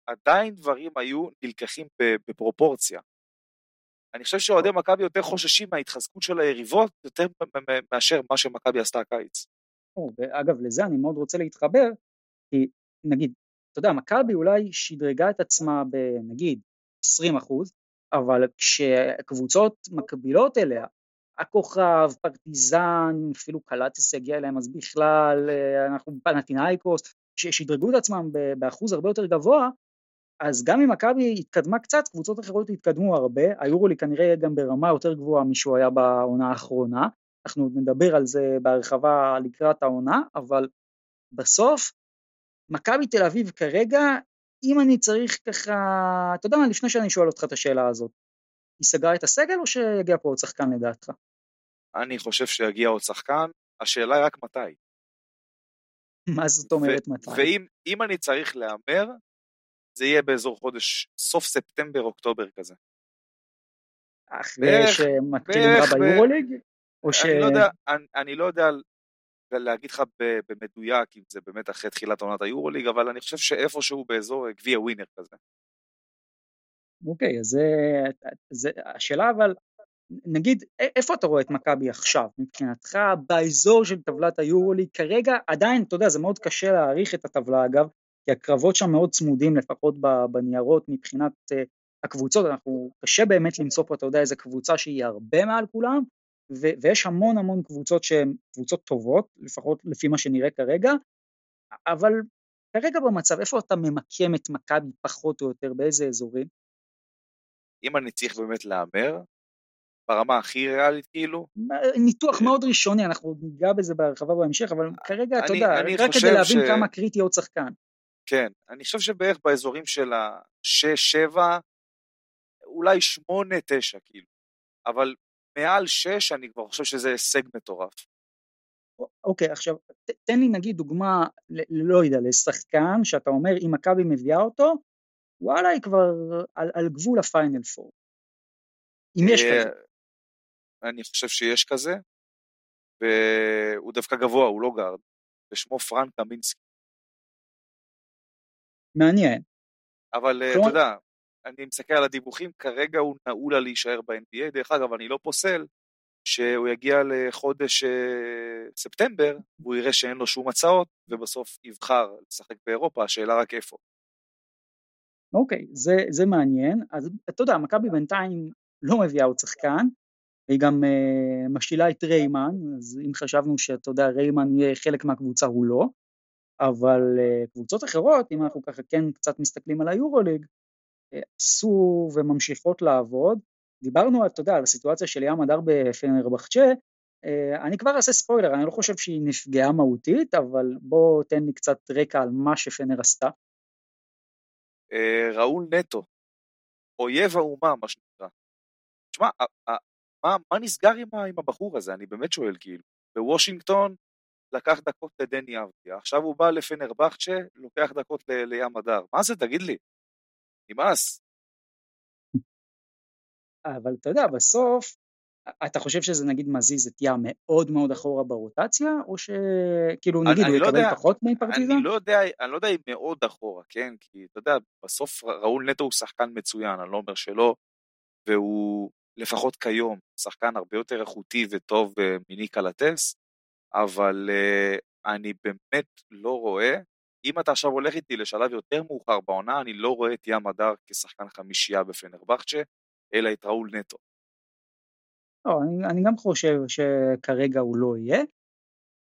עדיין דברים היו נלקחים בפרופורציה. אני חושב שאוהדי מכבי יותר חוששים מההתחזקות של היריבות יותר מאשר מה שמכבי עשתה הקיץ. ואגב, לזה אני מאוד רוצה להתחבר, כי נגיד, אתה יודע, מכבי אולי שדרגה את עצמה בנגיד 20 אחוז, אבל כשקבוצות מקבילות אליה, הכוכב, פרטיזן, אפילו קלטס הגיע אליהם אז בכלל, אה, אנחנו פנטינאיקוס, ששדרגו את עצמם באחוז הרבה יותר גבוה, אז גם אם מכבי התקדמה קצת, קבוצות אחרות התקדמו הרבה, היורולי כנראה יהיה גם ברמה יותר גבוהה משהוא היה בעונה האחרונה, אנחנו נדבר על זה בהרחבה לקראת העונה, אבל בסוף מכבי תל אביב כרגע, אם אני צריך ככה, אתה יודע מה, לפני שאני שואל אותך את השאלה הזאת, היא סגרה את הסגל או שיגיע פה עוד שחקן לדעתך? אני חושב שיגיע עוד שחקן, השאלה היא רק מתי. מה זאת אומרת מתי? ואם אני צריך להמר, זה יהיה באזור חודש, סוף ספטמבר-אוקטובר כזה. אחרי שמתחילים רע ביורוליג? או ש... אני לא יודע, אני, אני לא יודע להגיד לך במדויק אם זה באמת אחרי תחילת עונת היורוליג, אבל אני חושב שאיפשהו באזור גביע ווינר כזה. אוקיי, אז זה, זה, השאלה אבל, נגיד, איפה אתה רואה את מכבי עכשיו, מבחינתך, באזור של טבלת היורוליג, כרגע עדיין, אתה יודע, זה מאוד קשה להעריך את הטבלה אגב, כי הקרבות שם מאוד צמודים, לפחות בניירות, מבחינת uh, הקבוצות, אנחנו, קשה באמת למצוא פה, אתה יודע, איזה קבוצה שהיא הרבה מעל כולם, ו- ויש המון המון קבוצות שהן קבוצות טובות, לפחות לפי מה שנראה כרגע, אבל כרגע במצב, איפה אתה ממקם את מכבי פחות או יותר, באיזה אזורים? אם אני צריך באמת להמר, ברמה הכי ריאלית כאילו? ניתוח מאוד ראשוני, אנחנו ניגע בזה בהרחבה בהמשך, אבל כרגע, אתה יודע, רק כדי להבין ש... כמה קריטי עוד שחקן. כן, אני חושב שבערך באזורים של ה-6-7, אולי 8-9 כאילו, אבל מעל 6 אני כבר חושב שזה הישג מטורף. אוקיי, עכשיו, ת, תן לי נגיד דוגמה, לא יודע, לשחקן שאתה אומר, אם מכבי מביאה אותו, וואלה, היא כבר על, על גבול הפיינל פור. אם יש אה, כזה. אני חושב שיש כזה, והוא דווקא גבוה, הוא לא גארד, ושמו פרנק קמינסקי. מעניין. אבל אה, אתה יודע, אני מסתכל על הדיווחים, כרגע הוא נעול על להישאר ב-NBA, דרך אגב, אני לא פוסל שהוא יגיע לחודש אה, ספטמבר, והוא יראה שאין לו שום הצעות, ובסוף יבחר לשחק באירופה, השאלה רק איפה. אוקיי, זה, זה מעניין. אז אתה יודע, מכבי בינתיים לא מביאה עוד שחקן, היא גם uh, משאילה את ריימן, אז אם חשבנו שאתה יודע, ריימן יהיה חלק מהקבוצה, הוא לא. אבל uh, קבוצות אחרות, אם אנחנו ככה כן קצת מסתכלים על היורוליג, uh, עשו וממשיכות לעבוד. דיברנו, אתה יודע, על הסיטואציה של ים הדר בפנרבחצ'ה, אני כבר אעשה ספוילר, אני לא חושב שהיא נפגעה מהותית, אבל בוא תן לי קצת רקע על מה שפנר עשתה. ראול נטו, אויב האומה, מה שנקרא. תשמע, מה, מה נסגר עם, עם הבחור הזה? אני באמת שואל, כאילו. בוושינגטון לקח דקות לדני אבדיה, עכשיו הוא בא לפנרבכצ'ה, לוקח דקות ל, לים הדר. מה זה, תגיד לי? נמאס. אבל אתה יודע, בסוף, אתה חושב שזה נגיד מזיז את ים מאוד מאוד אחורה ברוטציה, או שכאילו נגיד אני, הוא לא יקבל יודע, פחות מפרטיזן? אני לא, יודע, אני לא יודע אם מאוד אחורה, כן? כי אתה יודע, בסוף ראול נטו הוא שחקן מצוין, אני לא אומר שלא, והוא לפחות כיום שחקן הרבה יותר איכותי וטוב אה, מניקה לטס, אבל uh, אני באמת לא רואה, אם אתה עכשיו הולך איתי לשלב יותר מאוחר בעונה, אני לא רואה את ים הדר כשחקן חמישייה בפנרבכצ'ה, אלא את ראול נטו. לא, אני, אני גם חושב שכרגע הוא לא יהיה,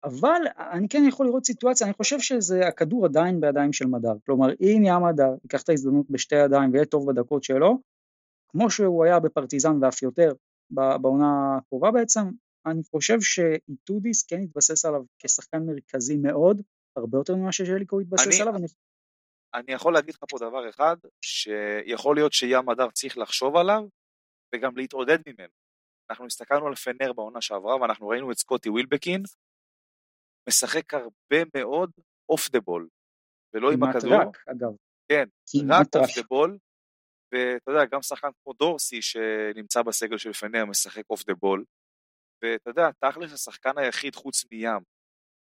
אבל אני כן יכול לראות סיטואציה, אני חושב שהכדור עדיין בידיים של מדר, כלומר אם ים הדר ייקח את ההזדמנות בשתי ידיים ויהיה טוב בדקות שלו, כמו שהוא היה בפרטיזן ואף יותר בעונה הקרובה בעצם, אני חושב שאיטודיס כן התבסס עליו כשחקן מרכזי מאוד, הרבה יותר ממה שז'ליקו התבסס אני, עליו. אני... אני יכול להגיד לך פה דבר אחד, שיכול להיות שים מדר צריך לחשוב עליו, וגם להתעודד ממנו. אנחנו הסתכלנו על פנר בעונה שעברה, ואנחנו ראינו את סקוטי ווילבקין, משחק הרבה מאוד off the ball, ולא עם הכדור. כמעט רק, אגב. כן, רק off the ball, ואתה יודע, גם שחקן כמו דורסי שנמצא בסגל של פנר משחק off the ball, ואתה יודע, תכלס השחקן היחיד חוץ מים,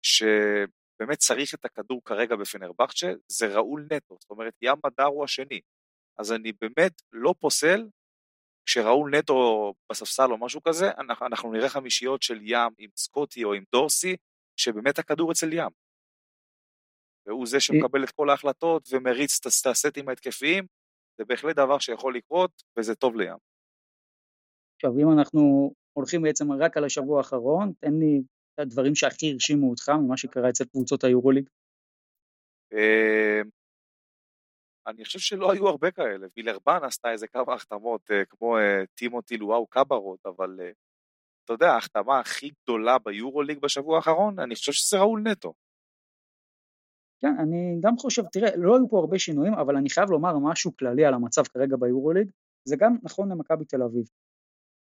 שבאמת צריך את הכדור כרגע בפנרבכצ'ה, זה ראול נטו, זאת אומרת, ים מדר הוא השני. אז אני באמת לא פוסל, כשראול נטו בספסל או משהו כזה, אנחנו, אנחנו נראה חמישיות של ים עם סקוטי או עם דורסי, שבאמת הכדור אצל ים. והוא זה שמקבל את כל ההחלטות ומריץ את הסטים ההתקפיים, זה בהחלט דבר שיכול לקרות, וזה טוב לים. עכשיו, אם אנחנו הולכים בעצם רק על השבוע האחרון, תן לי את הדברים שהכי הרשימו אותך ממה שקרה אצל קבוצות היורוליג. אמ, אני חושב שלא היו הרבה כאלה, וילרבן עשתה איזה כמה החתמות אה, כמו אה, טימותי לואו קברות, אבל אה, אתה יודע, ההחתמה הכי גדולה ביורוליג בשבוע האחרון, אני חושב שזה ראול נטו. כן, אני גם חושב, תראה, לא היו פה הרבה שינויים, אבל אני חייב לומר משהו כללי על המצב כרגע ביורוליג, זה גם נכון למכבי תל אביב.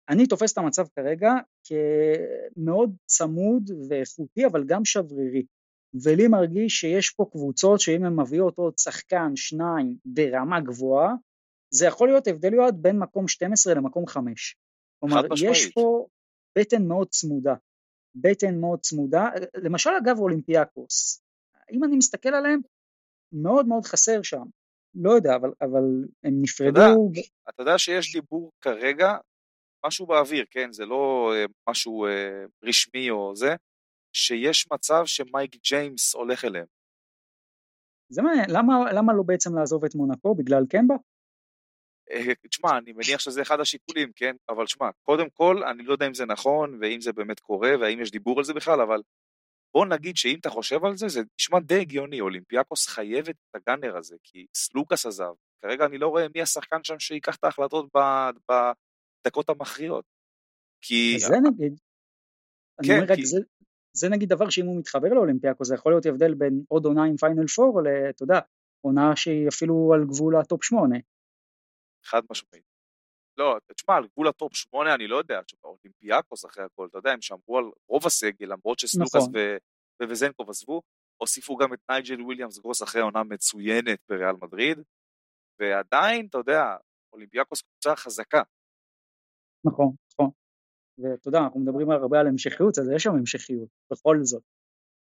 אני תופס את המצב כרגע כמאוד צמוד ואיכותי, אבל גם שברירי. ולי מרגיש שיש פה קבוצות שאם הן מביאות עוד שחקן, שניים, ברמה גבוהה, זה יכול להיות הבדל יועד בין מקום 12 למקום 5. כלומר, יש פה בטן מאוד צמודה. בטן מאוד צמודה, למשל אגב אולימפיאקוס, אם אני מסתכל עליהם, מאוד מאוד חסר שם. לא יודע, אבל, אבל הם נפרדו... אתה יודע, אתה יודע שיש דיבור כרגע משהו באוויר, כן? זה לא אה, משהו אה, רשמי או זה, שיש מצב שמייק ג'יימס הולך אליהם. זה מעניין, למה, למה לא בעצם לעזוב את מונקו? בגלל קמבה? אה, תשמע, אני מניח שזה אחד השיקולים, כן? אבל תשמע, קודם כל, אני לא יודע אם זה נכון, ואם זה באמת קורה, והאם יש דיבור על זה בכלל, אבל בוא נגיד שאם אתה חושב על זה, זה נשמע די הגיוני, אולימפיאקוס חייבת את הגאנר הזה, כי סלוקס עזב, כרגע אני לא רואה מי השחקן שם שיקח את ההחלטות בדקות המכריעות. כי... זה נגיד, כן, אני אומר כי... רק, זה, זה נגיד דבר שאם הוא מתחבר לאולימפיאקוס, זה יכול להיות הבדל בין עוד עונה עם פיינל פור, אתה יודע, עונה שהיא אפילו על גבול ה top שמונה. חד משמעית. לא, תשמע, על גבול ה top שמונה אני לא יודע, אולימפיאקוס אחרי הכל, אתה יודע, הם שמרו על רוב הסגל, למרות שסלוקס נכון. ו- ווזנקוב עזבו, הוסיפו גם את נייג'ל וויליאמס גוס אחרי עונה מצוינת בריאל מדריד, ועדיין, אתה יודע, אולימפיאקוס קבוצה חזקה, נכון, נכון. ואתה יודע, אנחנו מדברים הרבה על המשכיות, אז יש שם המשכיות, בכל זאת.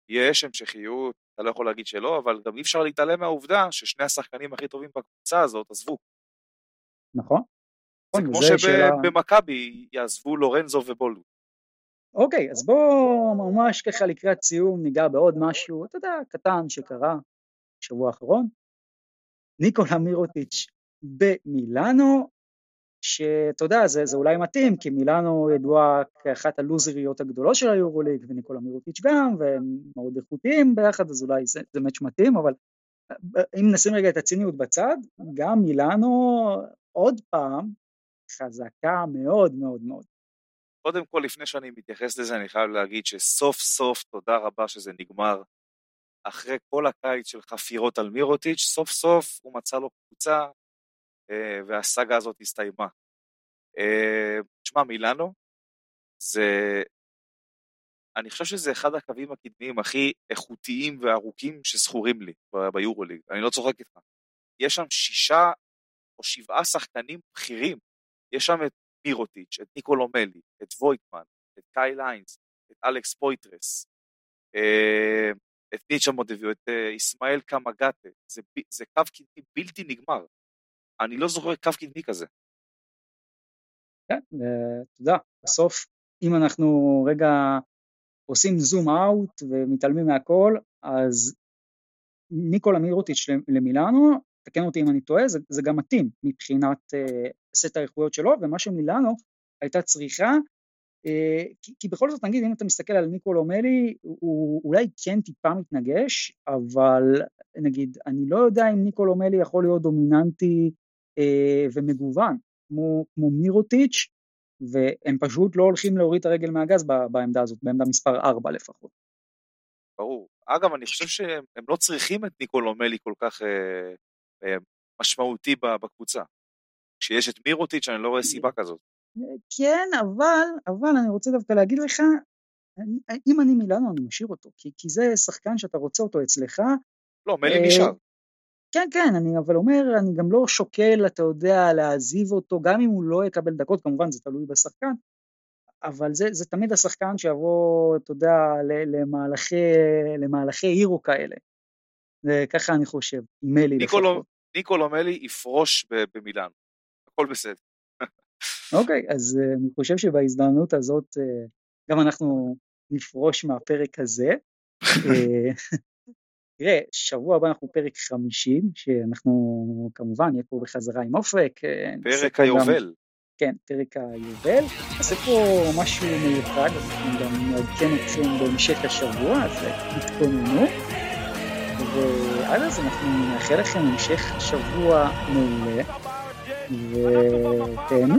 יש המשכיות, אתה לא יכול להגיד שלא, אבל גם אי אפשר להתעלם מהעובדה ששני השחקנים הכי טובים בקבוצה הזאת עזבו. נכון. זה כמו שבמכבי יעזבו לורנזו ובולו. אוקיי, אז בואו ממש ככה לקראת סיום ניגע בעוד משהו, אתה יודע, קטן שקרה בשבוע האחרון. ניקולה מירוטיץ' במילאנו, שאתה יודע, זה, זה אולי מתאים, כי מילאנו ידועה כאחת הלוזריות הגדולות של היורוליג, וניקולה מירוטיץ' גם, והם מאוד איכותיים ביחד, אז אולי זה, זה מאץ' מתאים, אבל אם נשים רגע את הציניות בצד, גם מילאנו עוד פעם חזקה מאוד מאוד מאוד. קודם כל, לפני שאני מתייחס לזה, אני חייב להגיד שסוף סוף, תודה רבה שזה נגמר. אחרי כל הקיץ של חפירות על מירוטיץ', סוף סוף הוא מצא לו קבוצה, אה, והסאגה הזאת הסתיימה. אה, תשמע, מילאנו, זה... אני חושב שזה אחד הקווים הקדמיים הכי איכותיים וארוכים שזכורים לי ביורוליג, אני לא צוחק איתך. יש שם שישה או שבעה שחקנים בכירים. יש שם את מירוטיץ', את ניקולומלי, את וויטמן, את קייל היינס, את אלכס פויתרס, אה, את ניצ'ה מודביו, את איסמעאל קמגטה, זה, זה קו קדמי בלתי נגמר. אני לא זוכר קו קדמי כזה. כן, אתה יודע, בסוף אם אנחנו רגע עושים zoom out ומתעלמים מהכל, אז ניקולה מירוטיץ' למילאנו, תקן אותי אם אני טועה, זה, זה גם מתאים מבחינת סט האיכויות שלו, ומה שמילאנו הייתה צריכה, uh, כי, כי בכל זאת נגיד אם אתה מסתכל על ניקולו מלי, הוא אולי כן טיפה מתנגש, אבל נגיד אני לא יודע אם ניקולו מלי יכול להיות דומיננטי uh, ומגוון, כמו, כמו מירוטיץ', והם פשוט לא הולכים להוריד את הרגל מהגז בעמדה הזאת, בעמדה מספר 4 לפחות. ברור. אגב, אני חושב שהם לא צריכים את ניקולו מלי כל כך אה, אה, משמעותי בקבוצה. כשיש את מירוטיץ' אני לא רואה סיבה כזאת. כן, אבל, אבל אני רוצה דווקא להגיד לך, אם אני מילאנו אני משאיר אותו, כי, כי זה שחקן שאתה רוצה אותו אצלך. לא, מלי אה, נשאר. כן, כן, אני אבל אומר, אני גם לא שוקל, אתה יודע, להעזיב אותו, גם אם הוא לא יקבל דקות, כמובן זה תלוי בשחקן, אבל זה, זה תמיד השחקן שיבוא, אתה יודע, למהלכי, למהלכי הירו כאלה. וככה אני חושב, מלי ניקולו, לפחות. ניקולו מלי יפרוש במילאן, הכל בסדר. אוקיי, אז uh, אני חושב שבהזדמנות הזאת uh, גם אנחנו נפרוש מהפרק הזה. אה, תראה, שבוע הבא אנחנו פרק 50, שאנחנו כמובן נהיה פה בחזרה עם אופק. פרק היובל. גם, כן, פרק היובל. נעשה פה משהו מיוחד, אנחנו גם נעדכן אתכם בהמשך השבוע, אז תתכוננו. ועד אז אנחנו נאחל לכם המשך שבוע מעולה, ותהנו.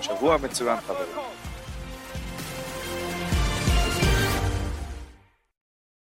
שבוע מצוין חברים.